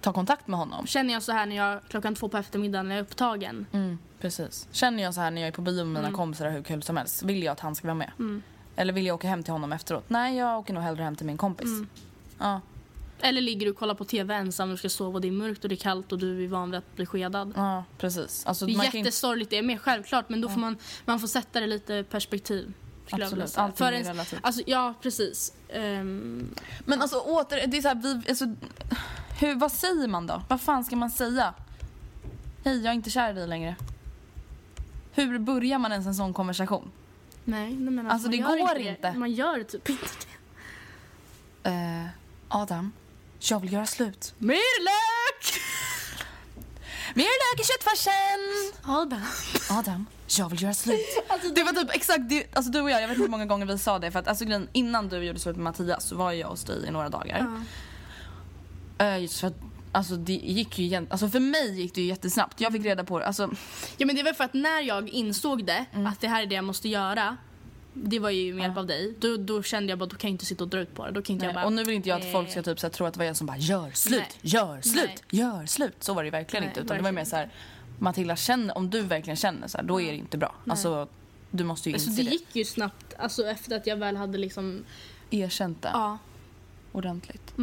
ta kontakt med honom. Känner jag så här när jag klockan två på eftermiddagen när jag är upptagen? Mm, precis. Känner jag så här när jag är på bio med mina Mm. kompisar hur kul som helst, vill jag att han ska vara med? Eller vill jag åka hem till honom efteråt? Nej, jag åker nog hellre hem till min kompis. Mm. Ja, Eller ligger du och kollar på TV ensam och du ska sova och det är mörkt och det är kallt och du är van vid att bli skedad? ja, precis. Alltså, Det är inte- jättesorgligt, det är mer självklart men då får man, man får sätta det lite perspektiv. Absolut, allting är ens- relativt. Alltså, ja, precis. Ehm, Men alltså åter, det är så här, vi, alltså, hur, vad säger man då? Vad fan ska man säga? Hej, jag är inte kär i dig längre. Hur börjar man ens en sån konversation? nej, nej, men Alltså, man det går det. inte. Man gör typ inte det. Eh, Adam, jag vill göra slut. Mer lök! Mer lök i köttfärsen! Adam. Adam, jag vill göra slut. [laughs] det var typ exakt det, alltså du och jag, jag vet inte hur många gånger vi sa det för att alltså grejen, innan du gjorde slut med Mattias så var jag hos dig i några dagar. Eh, just för att Alltså det gick ju igen, alltså för mig gick det ju jättesnabbt. Jag fick reda på det, alltså Ja men det väl för att när jag insåg det, att det här är det jag måste göra. Det var ju med hjälp av dig. Då, då kände jag bara, då kan jag inte sitta och dra ut på det. Då kan inte nej. jag bara, och nu vill inte jag att folk eh, ska typ så här, tro att det var jag som bara gör slut, Nej. gör slut, Nej. gör slut. Så var det ju verkligen inte utan det var mer verkligen så här Matilda känner, om du verkligen känner så här, då är det inte bra. Alltså du måste ju Alltså inse det det. gick ju snabbt, alltså efter att jag väl hade liksom, Erkänt det ja. ordentligt.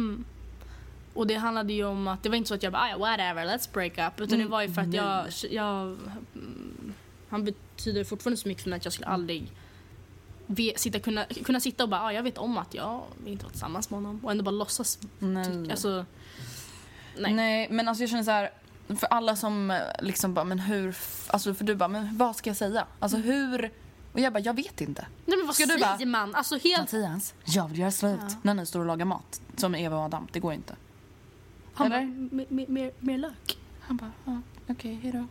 Och det handlade ju om att, det var inte så att jag bara, "Ah, whatever, let's break up. Utan det var ju för att jag, jag mm, han betyder fortfarande så mycket för mig att jag skulle aldrig ve, sitta, kunna, kunna sitta och bara, ah, jag vet om att jag inte vara tillsammans med honom och ändå bara låtsas. Nej. Tyck, alltså, nej. Nej, men alltså jag känner så här. För alla som eh, liksom bara, men hur... Alltså för du bara, men vad ska jag säga? Alltså hur... Och jag bara, jag vet inte. nej men vad Ska du säger bara- man? Alltså helt... Mattias, jag vill göra slut. När ni står och lagar mat. Som Eva och Adam. Det går inte. Han bara, Eller? "M- mer, mer, mer lök. Han bara, ja, okej, hejdå.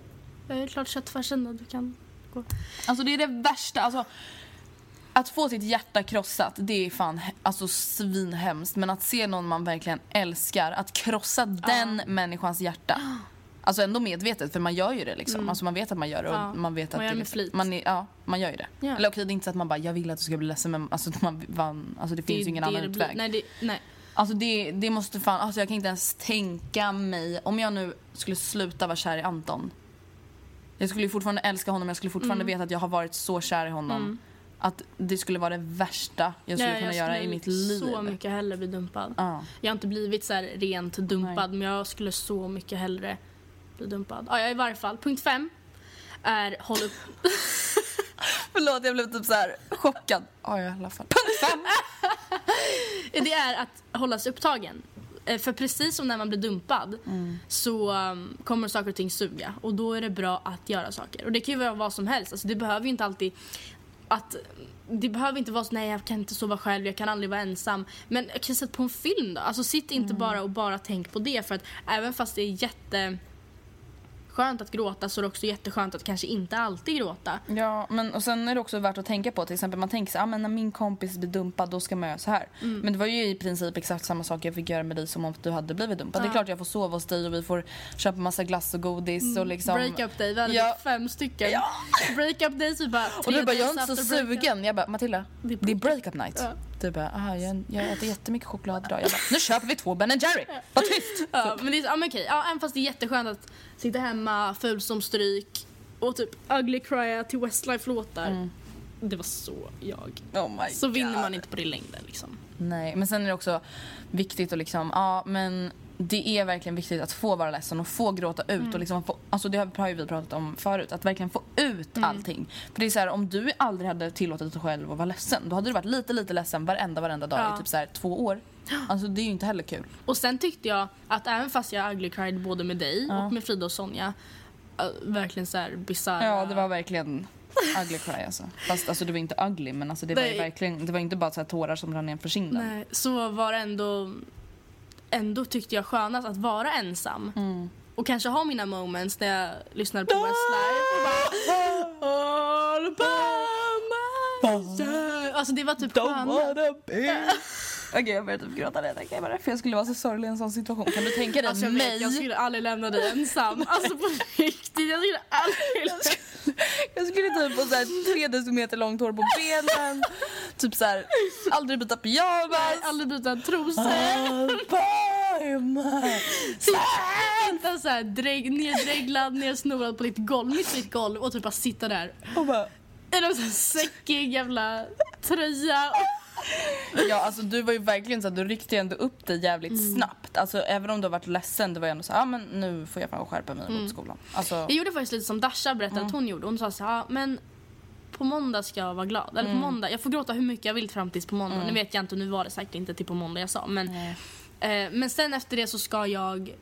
Jag är klart köttfärsen, du kan gå. Alltså det är det värsta. Alltså, att få sitt hjärta krossat, det är fan alltså, svinhemskt. Men att se någon man verkligen älskar, att krossa den människans hjärta. Alltså ändå medvetet, för man gör ju det liksom. Alltså man vet att man gör det och Ja, man vet att man gör det med flit. Man, är, ja, man gör ju det. Ja. Eller okej, det är inte så att man bara, jag vill att du ska bli ledsen men alltså, man, man, alltså det finns ju ingen annan utväg. Nej, det, nej. Alltså det, det måste fan, alltså jag kan inte ens tänka mig, om jag nu skulle sluta vara kär i Anton. Jag skulle ju fortfarande älska honom, jag skulle fortfarande Mm. veta att jag har varit så kär i honom. Att det skulle vara det värsta jag skulle Nej, kunna göra i mitt liv. så mycket hellre bli dumpad. Ja. Jag har inte blivit så här rent dumpad men jag skulle så mycket hellre bli dumpad. Ja, ja, i varje fall. Punkt fem är håll upp... [laughs] Förlåt, jag blev typ så här chockad. Ja, i alla fall. Punkt fem! [laughs] Det är att hålla sig upptagen. Eh, För precis som när man blir dumpad Mm. så um, kommer saker och ting suga och då är det bra att göra saker. Och det kan ju vara vad som helst. Alltså, det behöver ju inte alltid att det behöver inte vara så nej jag kan inte sova själv, jag kan aldrig vara ensam. Men jag kan sätta på en film då. Alltså sitt inte Mm. bara och bara tänk på det för att även fast det är jätte skönt att gråta så är det också jätteskönt att kanske inte alltid gråta. Ja, men och sen är det också värt att tänka på till exempel man tänker så ah, men när min kompis blir dumpad då ska man göra så här. Mm. Men det var ju i princip exakt samma sak jag fick göra med dig som om du hade blivit dumpad. Det är klart jag får sova hos dig och vi får köpa massa glass och godis och liksom. Breakup day, vi hade Ja. typ fem stycken. Ja. Breakup day så bara Och du bara, jag är inte så sugen. Jag bara, Matilda, Det är breakup night. Ja. Du bara, aha, jag, jag äter jättemycket choklad idag. Jag bara, nu köper vi två Ben Jerry. Var tyst! Ja, men det är, ja, men okej. Ja, även fast det är jätteskönt att sitta hemma, ful som stryk och typ ugly crya till Westlife-låtar. Det var så jag. Oh Så vinner God. man inte på det i längden liksom. Nej, men sen är det också viktigt att liksom, ja men det är verkligen viktigt att få vara ledsen och få gråta ut Mm. och liksom få, alltså det har ju vi pratat om förut, att verkligen få ut Mm. allting. För det är så här, om du aldrig hade tillåtit dig själv att vara ledsen, då hade du varit lite, lite ledsen varenda, varenda dag Ja. i typ så här två år. [gasps] Alltså det är ju inte heller kul. Och sen tyckte jag att även fast jag ugly cried både med dig och med Frida och Sonja, äh, verkligen så här bisarra. Ja, det var verkligen ugly cry alltså. Fast alltså det var inte ugly men alltså det var Nej. verkligen, det var inte bara så här tårar som rann ner för kinden. Nej, så var det ändå, ändå tyckte jag skönast att vara ensam. Mm. Och kanske ha mina moments när jag lyssnade på Westlife och bara All by myself. Alltså det var typ skönt. Okej jag börjar typ gråta redan. Kan jag bara, för jag skulle vara så sorglig i en sån situation. Kan du tänka dig Alltså jag, mig? vet, jag skulle aldrig lämna dig ensam. Alltså på riktigt, jag skulle aldrig Jag skulle typ få så här tre decimeter långt hår på benen. typ så här, aldrig byta pyjamas. aldrig byta trosor. Sitta såhär dräg, neddreglad, nersnorad på ditt golv, mitt på ditt golv och typ bara sitta där Och bara, i någon sån säckig jävla tröja. Ja alltså du var ju verkligen så att du ryckte ändå upp dig jävligt Mm. snabbt. Alltså även om du har varit ledsen, det var ju ändå så ja ah, men nu får jag fan skärpa mig Mm. mot skolan. Alltså, Jag gjorde faktiskt lite som Dasha berättade att hon gjorde. Hon sa så här, ja, men på måndag ska jag vara glad. Eller på måndag, jag får gråta hur mycket jag vill fram tills på måndag. Nu vet jag inte, nu var det säkert inte till på måndag jag sa. Men, eh, men sen efter det så ska jag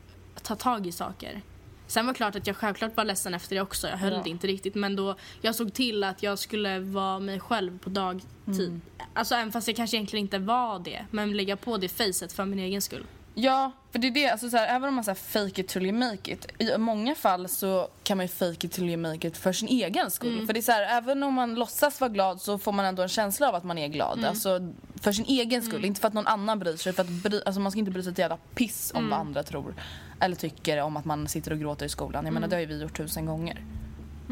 ta tag i saker. Sen var det klart att jag självklart var ledsen efter det också. Jag höll Ja. det inte riktigt. Men då, jag såg till att jag skulle vara mig själv på dagtid. Alltså även fast jag kanske egentligen inte var det. Men lägga på det facet för min egen skull. Ja, för det är det. Alltså så här, även om man säger fake it till you make it. I många fall så kan man ju fake it till you make it för sin egen skull. Mm. För det är så här, även om man låtsas vara glad så får man ändå en känsla av att man är glad. Mm. Alltså för sin egen skull, inte för att någon annan bryr sig. För att bry, alltså man ska inte bry sig ett jävla piss om Mm. vad andra tror. Eller tycker om att man sitter och gråter i skolan. Jag Mm. menar det har ju vi gjort tusen gånger.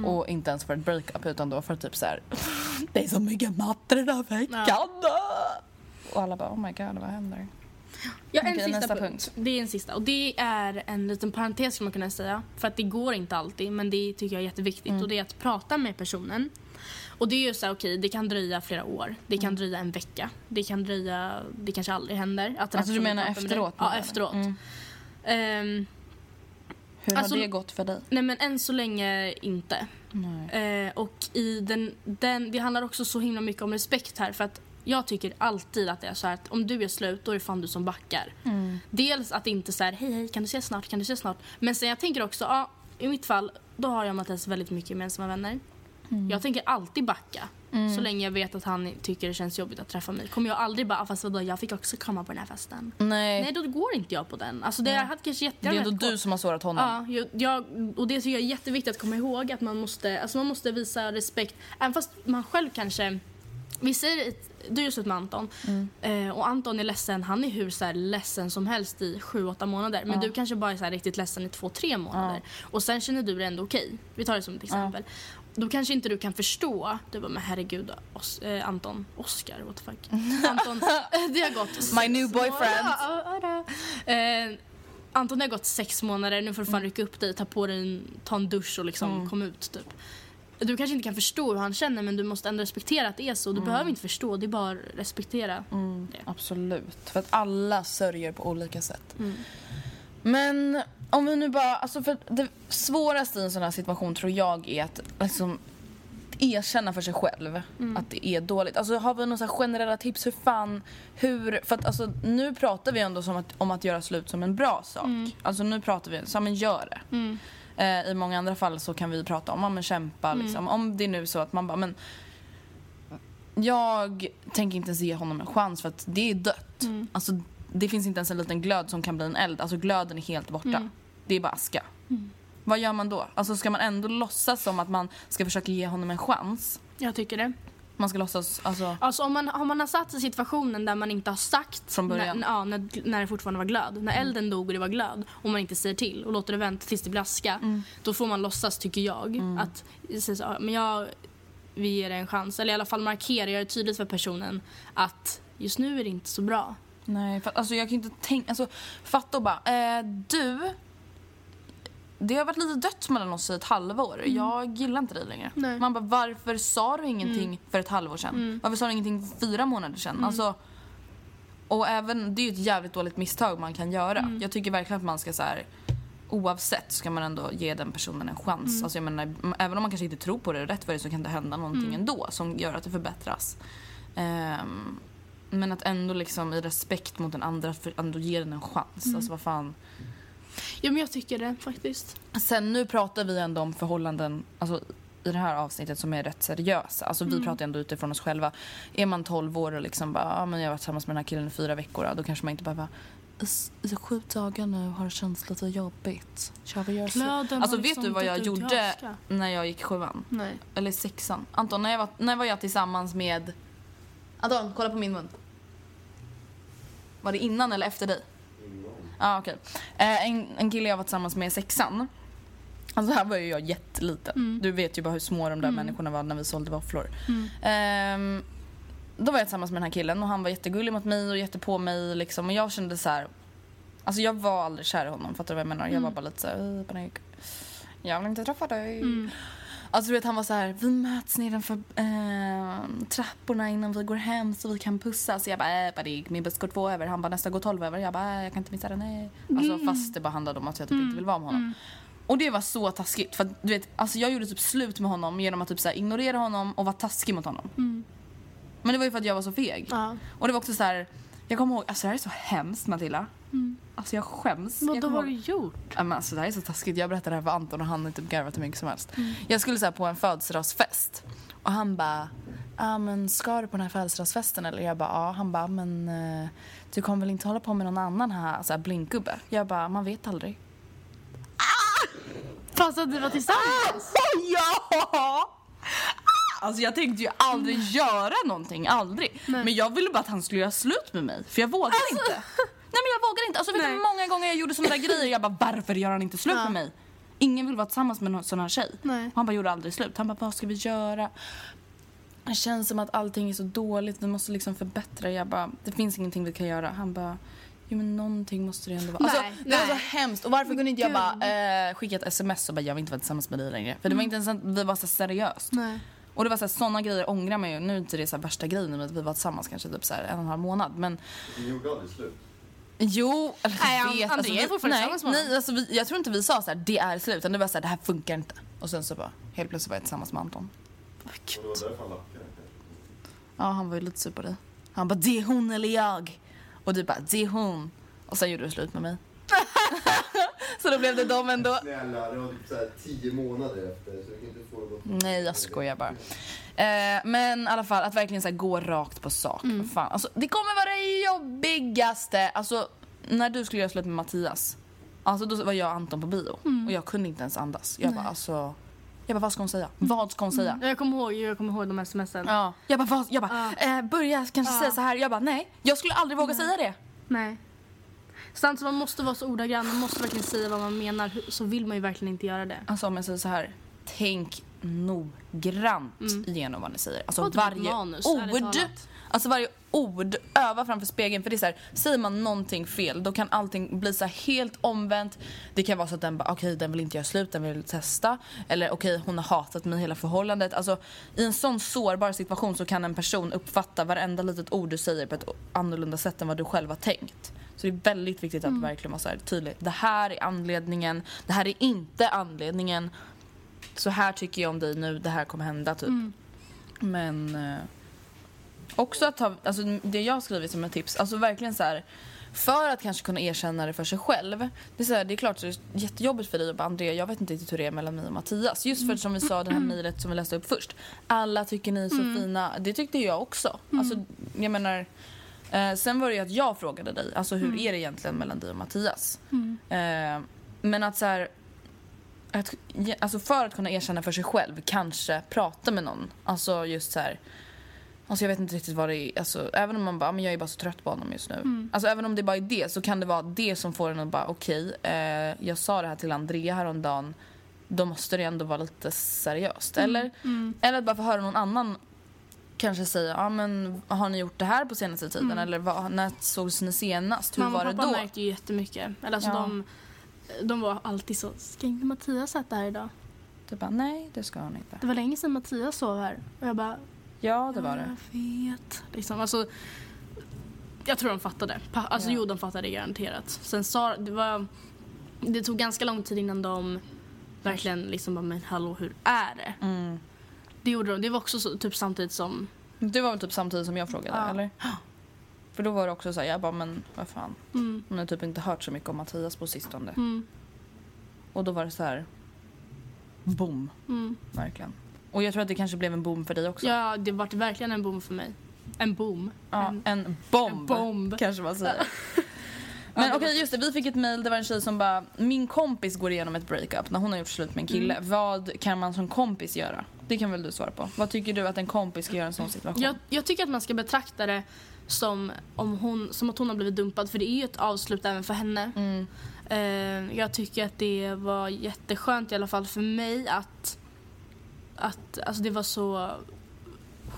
Och inte ens för ett breakup utan då för typ så här. [laughs] det är så mycket matte den här veckan. Och alla bara oh my god vad händer? Ja, en Okej, sista punkt. punkt. Det är en sista. Och det är en liten parentes skulle man kunna säga. För att det går inte alltid, men det tycker jag är jätteviktigt. Mm. Och det är att prata med personen. Och det är ju så här, okej, det kan dröja flera år. Det kan dröja en vecka. Det kan dröja, det kanske aldrig händer. Att Mm. Alltså, du menar efteråt. Ja, efteråt. Mm. Ehm, Hur Alltså- har det gått för dig? nej men än så länge inte. Eh, och i den, den, det handlar också så himla mycket om respekt här. För att jag tycker alltid att det är så här att om du är slut, då är det fan du som backar. Dels att inte så här, hej hej, kan du ses snart, kan du ses snart? Men sen jag tänker också, ja, i mitt fall, då har jag och Mattias väldigt mycket gemensamma vänner. Jag tänker alltid backa. Så länge jag vet att han tycker det känns jobbigt att träffa mig. Kommer jag aldrig bara, "Ah, fast vadå, jag fick också komma på den här festen. Nej. Nej, då går inte jag på den. Alltså det hade kanske det är ändå du som har sårat honom. Ja, jag, och det tycker jag är jätteviktigt att komma ihåg att man måste, alltså man måste visa respekt. Även fast man själv kanske, vi säger du är slut med Anton eh, och Anton är ledsen, han är hur så här, ledsen som helst i sju åtta månader. Men du kanske bara är så här, riktigt ledsen i två tre månader. Och sen känner du det ändå okej. Vi tar det som ett exempel. Då kanske inte du kan förstå. Du bara, men herregud, Os- eh, Anton, Oscar, what the fuck. [laughs] Anton, det har gått My new boyfriend. [laughs] Eh, Anton, det har gått sex månader, nu får du fan rycka upp dig, ta på dig en, ta en dusch och liksom kom ut typ. Du kanske inte kan förstå hur han känner men du måste ändå respektera att det är så. Du behöver inte förstå, det är bara respektera det. Absolut. För att alla sörjer på olika sätt. Men om vi nu bara, alltså för det svåraste i en sån här situation tror jag är att liksom erkänna för sig själv att det är dåligt. Alltså har vi några så generella tips hur fan, hur, för att alltså nu pratar vi ändå som att, om att göra slut som en bra sak. Alltså nu pratar vi som en gör det. Eh, I många andra fall så kan vi prata om, ja men kämpa liksom. Om det är nu så att man bara, men jag tänker inte ens ge honom en chans för att det är dött. Alltså, det finns inte ens en liten glöd som kan bli en eld. Alltså glöden är helt borta. Det är bara aska. Vad gör man då? Alltså ska man ändå låtsas som att man ska försöka ge honom en chans? Jag tycker det. Man ska låtsas, alltså... Alltså om man, om man har satt sig i situationen där man inte har sagt Från början. När, ja, när, när det fortfarande var glöd. När elden dog och det var glöd och man inte säger till och låter det vänta tills det blir aska. Då får man låtsas, tycker jag, att säga så, "Ja, men jag, vi ger det en chans. Eller i alla fall markera, göra det tydligt för personen att just nu är det inte så bra. Nej, för, alltså jag kan inte tänka... Alltså, fatta och bara, eh, du... Det har varit lite dött mellan oss i ett halvår. Jag gillar inte dig längre. Nej. Man bara, varför sa du ingenting för ett halvår sedan? Varför sa du ingenting för fyra månader sedan? Alltså, och även, det är ju ett jävligt dåligt misstag man kan göra. Jag tycker verkligen att man ska så här, oavsett ska man ändå ge den personen en chans. Alltså jag menar, även om man kanske inte tror på det rätt för det så kan det hända någonting ändå som gör att det förbättras. Ehm, men att ändå liksom i respekt mot den andra för ändå ge den en chans. Alltså vad fan. Ja men jag tycker det faktiskt. Sen nu pratar vi ändå om förhållanden alltså, i det här avsnittet som är rätt seriösa. Alltså vi pratar ändå utifrån oss själva. Är man 12 år och liksom bara, ah, men jag har varit tillsammans med den här killen i fyra veckor. Då kanske man inte "S- i sju dagar nu har det känts lite jobbigt. Ska vi slut?" Glöden Alltså vet liksom du vad jag gjorde när jag gick sjuan? Nej. Eller sexan. Anton, när, jag var, när var jag tillsammans med... Anton, kolla på min mun. Var det innan eller efter dig? Innan. Ja, okej. Eh, en, en kille jag var tillsammans med i sexan. Alltså här var ju jag jätteliten. Du vet ju bara hur små de där människorna var när vi sålde våfflor. Ehm, då var jag tillsammans med den här killen och han var jättegullig mot mig och jättepå mig liksom. Och jag kände så här. Alltså jag var aldrig kär i honom, fattar du vad jag menar? Jag var bara lite såhär, "Äh, panik. Jag vill inte träffa dig. Alltså du vet han var så här, vi möts nedanför eh, trapporna innan vi går hem så vi kan pussas. Jag bara, äh, panik, min buss går två över. Han bara, nästa går tolv över. Jag bara, äh, jag kan inte missa den, nej. Alltså fast det bara handlade om att jag typ inte vill vara med honom. Och det var så taskigt för att, du vet, alltså jag gjorde typ slut med honom genom att typ så här, ignorera honom och vara taskig mot honom. Men det var ju för att jag var så feg. Ja. Och det var också så här, jag kommer ihåg, alltså det här är så hemskt Matilda. Alltså jag skäms. Vad jag kommer har du gjort? Men alltså, det här är så taskigt. Jag berättade det här för Anton och han har typ garvat hur mycket som helst. Jag skulle så här, på en födelsedagsfest och han bara Ja men ska du på den här födelsedagsfesten eller? Jag bara ja. Han bara men eh, du kommer väl inte hålla på med någon annan här, så här blinkgubbe? Jag bara man vet aldrig. Fast att du var tillsammans? [laughs] ja! Alltså jag tänkte ju aldrig göra någonting, aldrig. Men jag ville bara att han skulle göra slut med mig, för jag vågade inte. Nej men jag vågade inte. Alltså vet du hur många gånger jag gjorde sådana där grejer? Jag bara varför gör han inte slut Ja. med mig? Ingen vill vara tillsammans med någon sån här tjej. Nej. Han bara gjorde aldrig slut. Han bara vad ska vi göra? Det känns som att allting är så dåligt, vi måste liksom förbättra. Jag bara det finns ingenting vi kan göra. Han bara Jo men någonting måste det ändå vara. Alltså, Nej, det var så hemskt. Och varför kunde inte jag bara eh, skicka ett sms och bara jag vill inte vara tillsammans med dig längre? För det var inte ens att vi var så seriöst. Nej. Och det var så här, såna grejer ångrar man ju. Nu är inte det så här värsta grejen med att vi var tillsammans kanske typ så här en och en halv månad. Men Ni gjorde aldrig slut? Jo, eller Nej, jag vet. Andrea är vi- fortfarande nej, tillsammans med honom. nej, alltså vi, Jag tror inte vi sa så här, det är slut. Utan det var så här, det här funkar inte. Och sen så bara, helt plötsligt var jag tillsammans med Anton. Och det var därför han lackade. Ja, han var ju lite sur på dig. Han bara, det är hon eller jag. Och du bara, det är hon. Och sen gjorde du slut med mig. [laughs] så då blev det dem ändå. Snälla, det var typ såhär tio månader efter så jag kan inte få gå. Nej, jag skojar bara. Eh, men i alla fall, att verkligen så här, gå rakt på sak. Mm. Fan. Alltså, det kommer vara det jobbigaste. Alltså, när du skulle göra slut med Mattias. Alltså, då var jag och Anton på bio. Mm. Och jag kunde inte ens andas. Jag bara, alltså... Jag bara, vad ska hon säga? Vad ska hon säga? Jag kommer ihåg, jag kommer ihåg de smsen. Ja. Jag bara, vad? Jag bara eh, börja kanske säga så här. Jag bara, nej. Jag skulle aldrig våga säga det. Nej. Sant, man måste vara så ordagrann, man måste verkligen säga vad man menar. Så vill man ju verkligen inte göra det. Alltså om jag säger så här. Tänk noggrant igenom vad ni säger. Alltså Och typ varje manus, ärligt ord. Alltså varje ord. Öva framför spegeln. För det är så här, säger man någonting fel då kan allting bli så helt omvänt. Det kan vara så att den bara, okej den vill inte göra slut, den vill testa. Eller okej hon har hatat mig hela förhållandet. Alltså i en sån sårbar situation så kan en person uppfatta varenda litet ord du säger på ett annorlunda sätt än vad du själv har tänkt. Så det är väldigt viktigt att Mm. verkligen vara så här tydlig. Det här är anledningen, det här är inte anledningen. Så här tycker jag om dig nu, det här kommer hända typ. Mm. Men eh, också att ta, alltså det jag har skrivit som ett tips, alltså verkligen så här för att kanske kunna erkänna det för sig själv. Det är, så här, det är klart så är det jättejobbigt för dig och bara Andrea, jag vet inte riktigt hur det är mellan mig och Mattias. Just för att som vi sa, det här mejlet som vi läste upp först. Alla tycker ni är så fina. Det tyckte jag också. Alltså, jag menar, eh, sen var det ju att jag frågade dig, alltså hur är det egentligen mellan dig och Mattias? Eh, men att så här, att, alltså för att kunna erkänna för sig själv, kanske prata med någon. Alltså just så här. Alltså jag vet inte riktigt vad det är. Alltså, även om man bara, men jag är bara så trött på honom just nu. Alltså även om det bara är det så kan det vara det som får en att bara, okej, eh, jag sa det här till Andrea häromdagen. Då måste det ändå vara lite seriöst. Eller, eller att bara få höra någon annan kanske säga, ja men har ni gjort det här på senaste tiden? Eller vad, när sågs ni senast? Hur Mamma var och det pappa då? märkte ju jättemycket. Eller alltså Ja. de, de var alltid så, ska inte Mattias äta här idag? Du bara, nej det ska han inte. Det var länge sedan Mattias sov här. Och jag bara, Ja det var det. Jag vet. Liksom, alltså, jag tror de fattade. Pa- Alltså, Ja. Jo, de fattade garanterat. Sen sa det var... Det tog ganska lång tid innan de verkligen liksom bara, men hallå, hur är det? Mm. Det gjorde de. Det var också så, typ samtidigt som... Det var väl typ samtidigt som jag frågade, Ja. eller? [gasps] [gasps] För då var det också så här, jag bara, men vad fan. Mm, Hon har typ inte hört så mycket om Mattias på sistone. mm, Och då var det så här, boom, mm. verkligen. Och jag tror att det kanske blev en boom för dig också. Ja, det var verkligen en boom för mig. En boom. Ja, En, en bomb, en bomb. kanske man säger. [laughs] Men okej, just det. Vi fick ett mail. Det var en tjej som bara, min kompis går igenom ett breakup när hon har gjort slut med en kille. Mm. Vad kan man som kompis göra? Det kan väl du svara på. Vad tycker du att en kompis ska göra i en sån situation? jag, jag tycker att man ska betrakta det som, om hon, som att hon har blivit dumpad. För det är ju ett avslut även för henne. Mm. Eh, jag tycker att det var jätteskönt i alla fall för mig att, att alltså det var så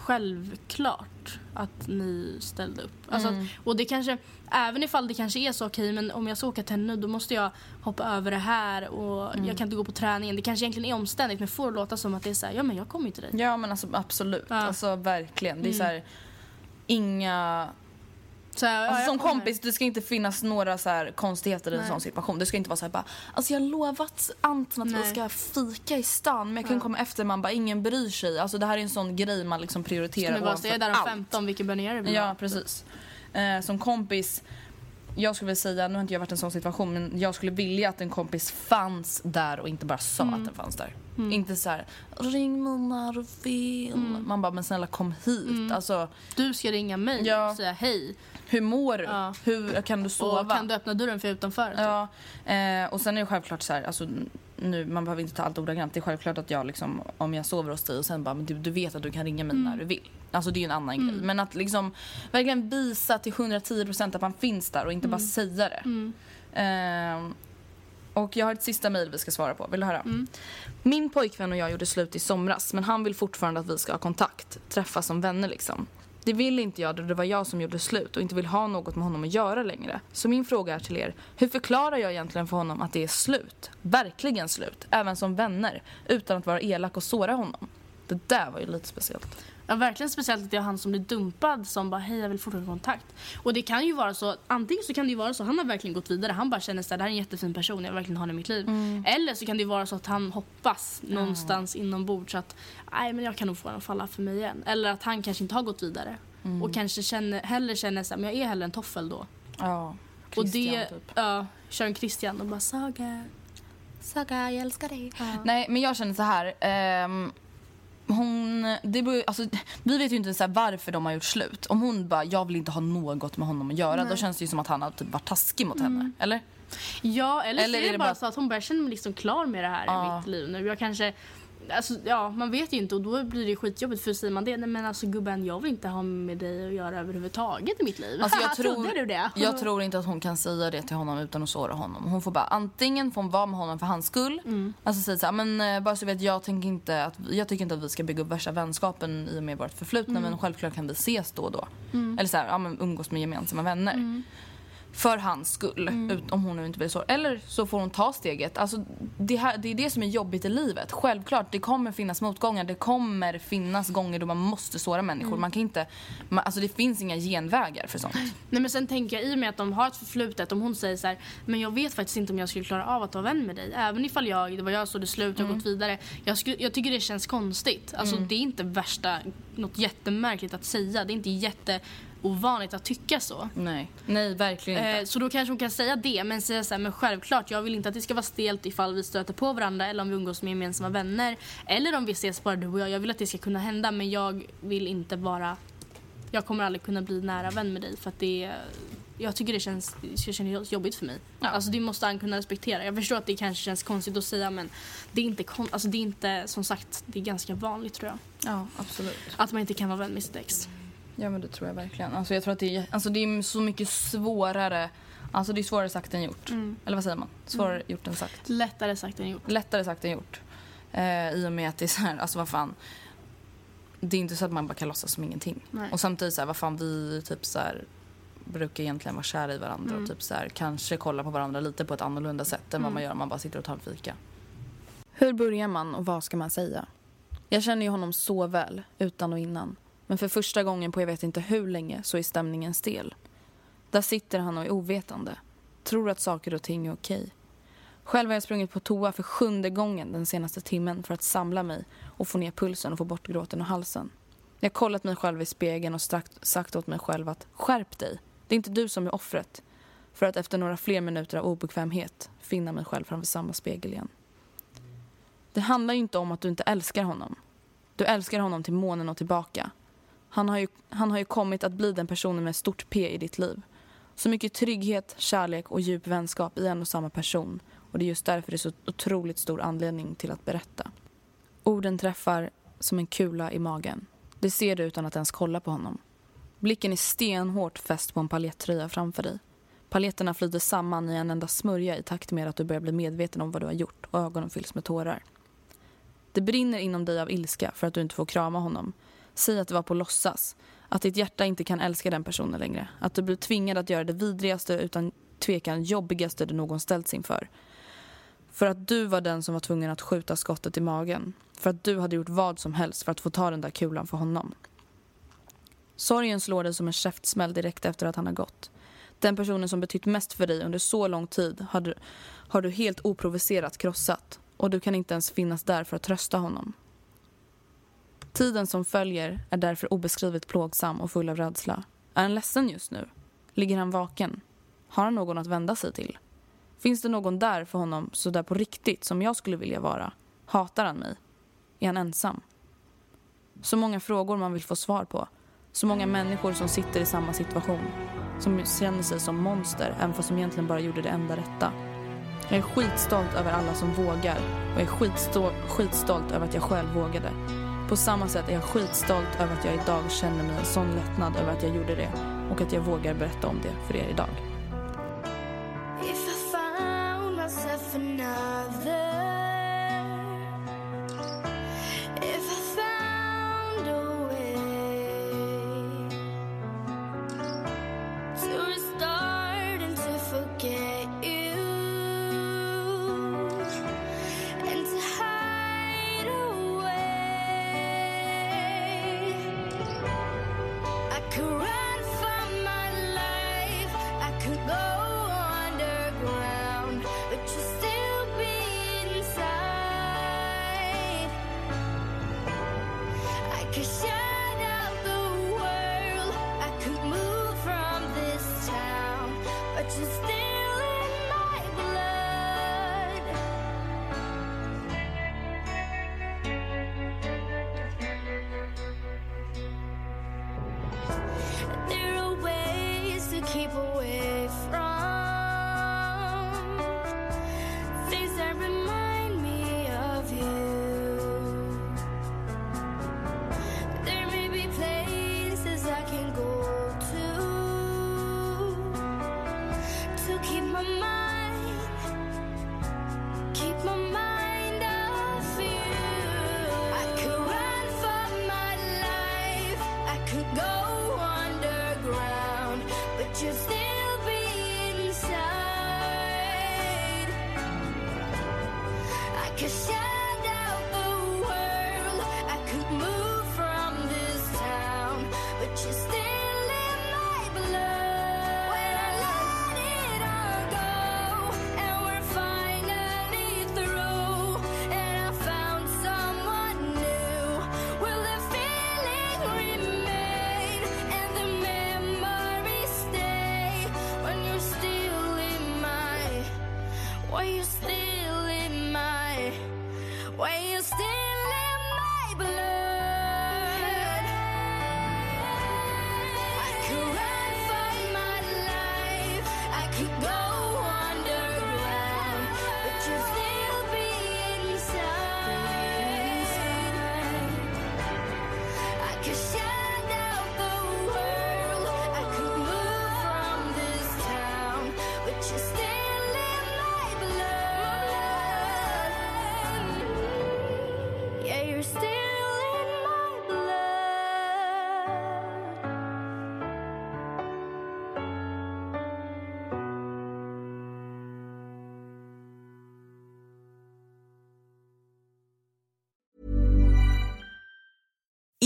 självklart att ni ställde upp. Alltså Mm. att, och det kanske, även ifall det kanske är så okej men om jag ska åka till henne då måste jag hoppa över det här och Mm. jag kan inte gå på träningen. Det kanske egentligen är omständigt men får låta som att det är så här, ja men jag kommer ju till dig. Ja men alltså absolut. Ja. Alltså verkligen. Det är Mm. så här, inga Så, här, Alltså, som kompis, det ska inte finnas några så här konstigheter i en sån situation. Det ska inte vara så här bara, alltså jag har lovat Anton att vi Nej. ska fika i stan men jag kan Ja. komma efter. Man bara, ingen bryr sig. Alltså det här är en sån grej man liksom prioriterar bara, så jag är där om allt. 15, vilken göra det? Ja, precis. Eh, som kompis, jag skulle vilja säga, nu har inte jag varit i en sån situation, men jag skulle vilja att en kompis fanns där och inte bara sa Mm. att den fanns där. Inte så här, ring mig när du vill. Man bara, men snälla kom hit. Alltså, Du ska ringa mig Ja. och säga hej. hur mår du? Ja. Hur kan du sova? Och kan du öppna dörren för utanför? Ja, eh, och sen är det självklart så här, alltså, nu, man behöver inte ta allt ordagrant. Det är självklart att jag liksom, om jag sover hos dig och sen bara, men du, du vet att du kan ringa mig när du vill. Alltså det är ju en annan grej. Men att liksom verkligen visa till 110% att man finns där och inte bara säga det. Eh, och jag har ett sista mejl vi ska svara på. Vill du höra? Min pojkvän och jag gjorde slut i somras men han vill fortfarande att vi ska ha kontakt. Träffas som vänner liksom. Det vill inte jag då det var jag som gjorde slut och inte vill ha något med honom att göra längre. Så min fråga är till er, hur förklarar jag egentligen för honom att det är slut? Verkligen slut, även som vänner, utan att vara elak och såra honom. Det där var ju lite speciellt. Ja, verkligen speciellt att det är han som blir dumpad som bara hej jag vill fortsätta kontakt. Och det kan ju vara så, antingen så kan det ju vara så han har verkligen gått vidare, han bara känner att det här är en jättefin person, jag vill verkligen ha i mitt liv. Mm. Eller så kan det ju vara så att han hoppas någonstans inombords att nej men jag kan nog få honom att falla för mig igen. Eller att han kanske inte har gått vidare. Mm. Och kanske känner, hellre känner här, men jag är hellre en toffel då. Ja, och Christian, det, typ. ja, kör en Christian och bara Saga, Saga jag älskar dig. Nej, men jag känner så här. ehm, hon, det beror, alltså, vi vet ju inte så varför de har gjort slut. Om hon bara, jag vill inte ha något med honom att göra, då känns det ju som att han har typ varit taskig mot henne. Eller? Ja, eller, Eller så är det bara bara- så att hon bara känner mig liksom klar med det här Ja. i mitt liv nu. Jag kanske, alltså, ja, man vet ju inte och då blir det skitjobbigt för säger man det, nej men alltså gubben jag vill inte ha med dig att göra överhuvudtaget i mitt liv. Alltså jag, [laughs] tror, Trodde du det? jag tror inte att hon kan säga det till honom utan att såra honom. Hon får bara antingen får hon vara med honom för hans skull. Mm. Alltså säga så här, men eh, bara så vet jag tänker inte att jag tycker inte att vi ska bygga upp värsta vänskapen i och med vårt förflutna Mm. men självklart kan vi ses då och då. Eller så här, ja, men umgås med gemensamma vänner. Mm. För hans skull, ut, om hon nu inte vill så. Eller så får hon ta steget. Alltså, det, här, det är det som är jobbigt i livet. Självklart, det kommer finnas motgångar. Det kommer finnas gånger då man måste såra människor. Mm. Man kan inte, man, alltså, det finns inga genvägar för sånt. Nej men sen tänker jag i och med att de har ett förflutet, om hon säger så här, men jag vet faktiskt inte om jag skulle klara av att vara vän med dig. Även ifall jag, det var jag som det slut, jag har Mm. gått vidare. Jag, skulle, jag tycker det känns konstigt. Alltså det är inte värsta, något jättemärkligt att säga. Det är inte jätteovanligt att tycka så. Nej, nej verkligen inte. Eh, så då kanske hon kan säga det, men säga så här, men självklart, jag vill inte att det ska vara stelt ifall vi stöter på varandra eller om vi umgås med gemensamma vänner. Eller om vi ses bara du och jag. Jag vill att det ska kunna hända, men jag vill inte vara... Jag kommer aldrig kunna bli nära vän med dig för att det jag tycker det känns, det känns jobbigt för mig. Alltså det måste han kunna respektera. Jag förstår att det kanske känns konstigt att säga men det är inte, kon- alltså det är inte som sagt, det är ganska vanligt tror jag. Ja, absolut. Att man inte kan vara vän med sitt ex. Ja, men det tror jag verkligen. Alltså, jag tror att det är, alltså, det är så mycket svårare. Alltså det är svårare sagt än gjort. Eller vad säger man? Svårare gjort än sagt. Lättare sagt än gjort. Lättare sagt än gjort. Eh, I och med att det är så här, alltså vad fan. Det är inte så att man bara kan låtsas som ingenting. Nej. Och samtidigt så här, vad fan vi typ så här brukar egentligen vara kära i varandra och typ så här, kanske kolla på varandra lite på ett annorlunda sätt än vad man gör om man bara sitter och tar en fika. Hur börjar man och vad ska man säga? Jag känner ju honom så väl, utan och innan. Men för första gången på jag vet inte hur länge så är stämningen stel. Där sitter han och är ovetande. Tror att saker och ting är okej. Själv har jag sprungit på toa för sjunde gången den senaste timmen för att samla mig och få ner pulsen och få bort gråten och halsen. Jag har kollat mig själv i spegeln och sagt åt mig själv att skärp dig. Det är inte du som är offret. För att efter några fler minuter av obekvämhet finna mig själv framför samma spegel igen. Det handlar ju inte om att du inte älskar honom. Du älskar honom till månen och tillbaka. Han har, ju, han har ju kommit att bli den personen med stort P i ditt liv. Så mycket trygghet, kärlek och djup vänskap i en och samma person. Och det är just därför det är så otroligt stor anledning till att berätta. Orden träffar som en kula i magen. Det ser du utan att ens kolla på honom. Blicken är stenhårt fäst på en paljettröja framför dig. Paljetterna flyter samman i en enda smörja i takt med att du börjar bli medveten om vad du har gjort och ögonen fylls med tårar. Det brinner inom dig av ilska för att du inte får krama honom. Säg att det var på låtsas. Att ditt hjärta inte kan älska den personen längre. Att du blir tvingad att göra det vidrigaste utan tvekan jobbigaste du någon ställts inför. För att du var den som var tvungen att skjuta skottet i magen. För att du hade gjort vad som helst för att få ta den där kulan för honom. Sorgen slår dig som en käftsmäll direkt efter att han har gått. Den personen som betytt mest för dig under så lång tid har du, har du helt oprovocerat krossat och du kan inte ens finnas där för att trösta honom. Tiden som följer är därför obeskrivligt plågsam och full av rädsla. Är han ledsen just nu? Ligger han vaken? Har han någon att vända sig till? Finns det någon där för honom så där på riktigt som jag skulle vilja vara? Hatar han mig? Är han ensam? Så många frågor man vill få svar på. Så många människor som sitter i samma situation. Som känner sig som monster även fast de egentligen bara gjorde det enda rätta. Jag är skitstolt över alla som vågar och jag är skitstolt över att jag själv vågade. På samma sätt är jag skitstolt över att jag idag känner mig en sån lättnad över att jag gjorde det och att jag vågar berätta om det för er idag. to run.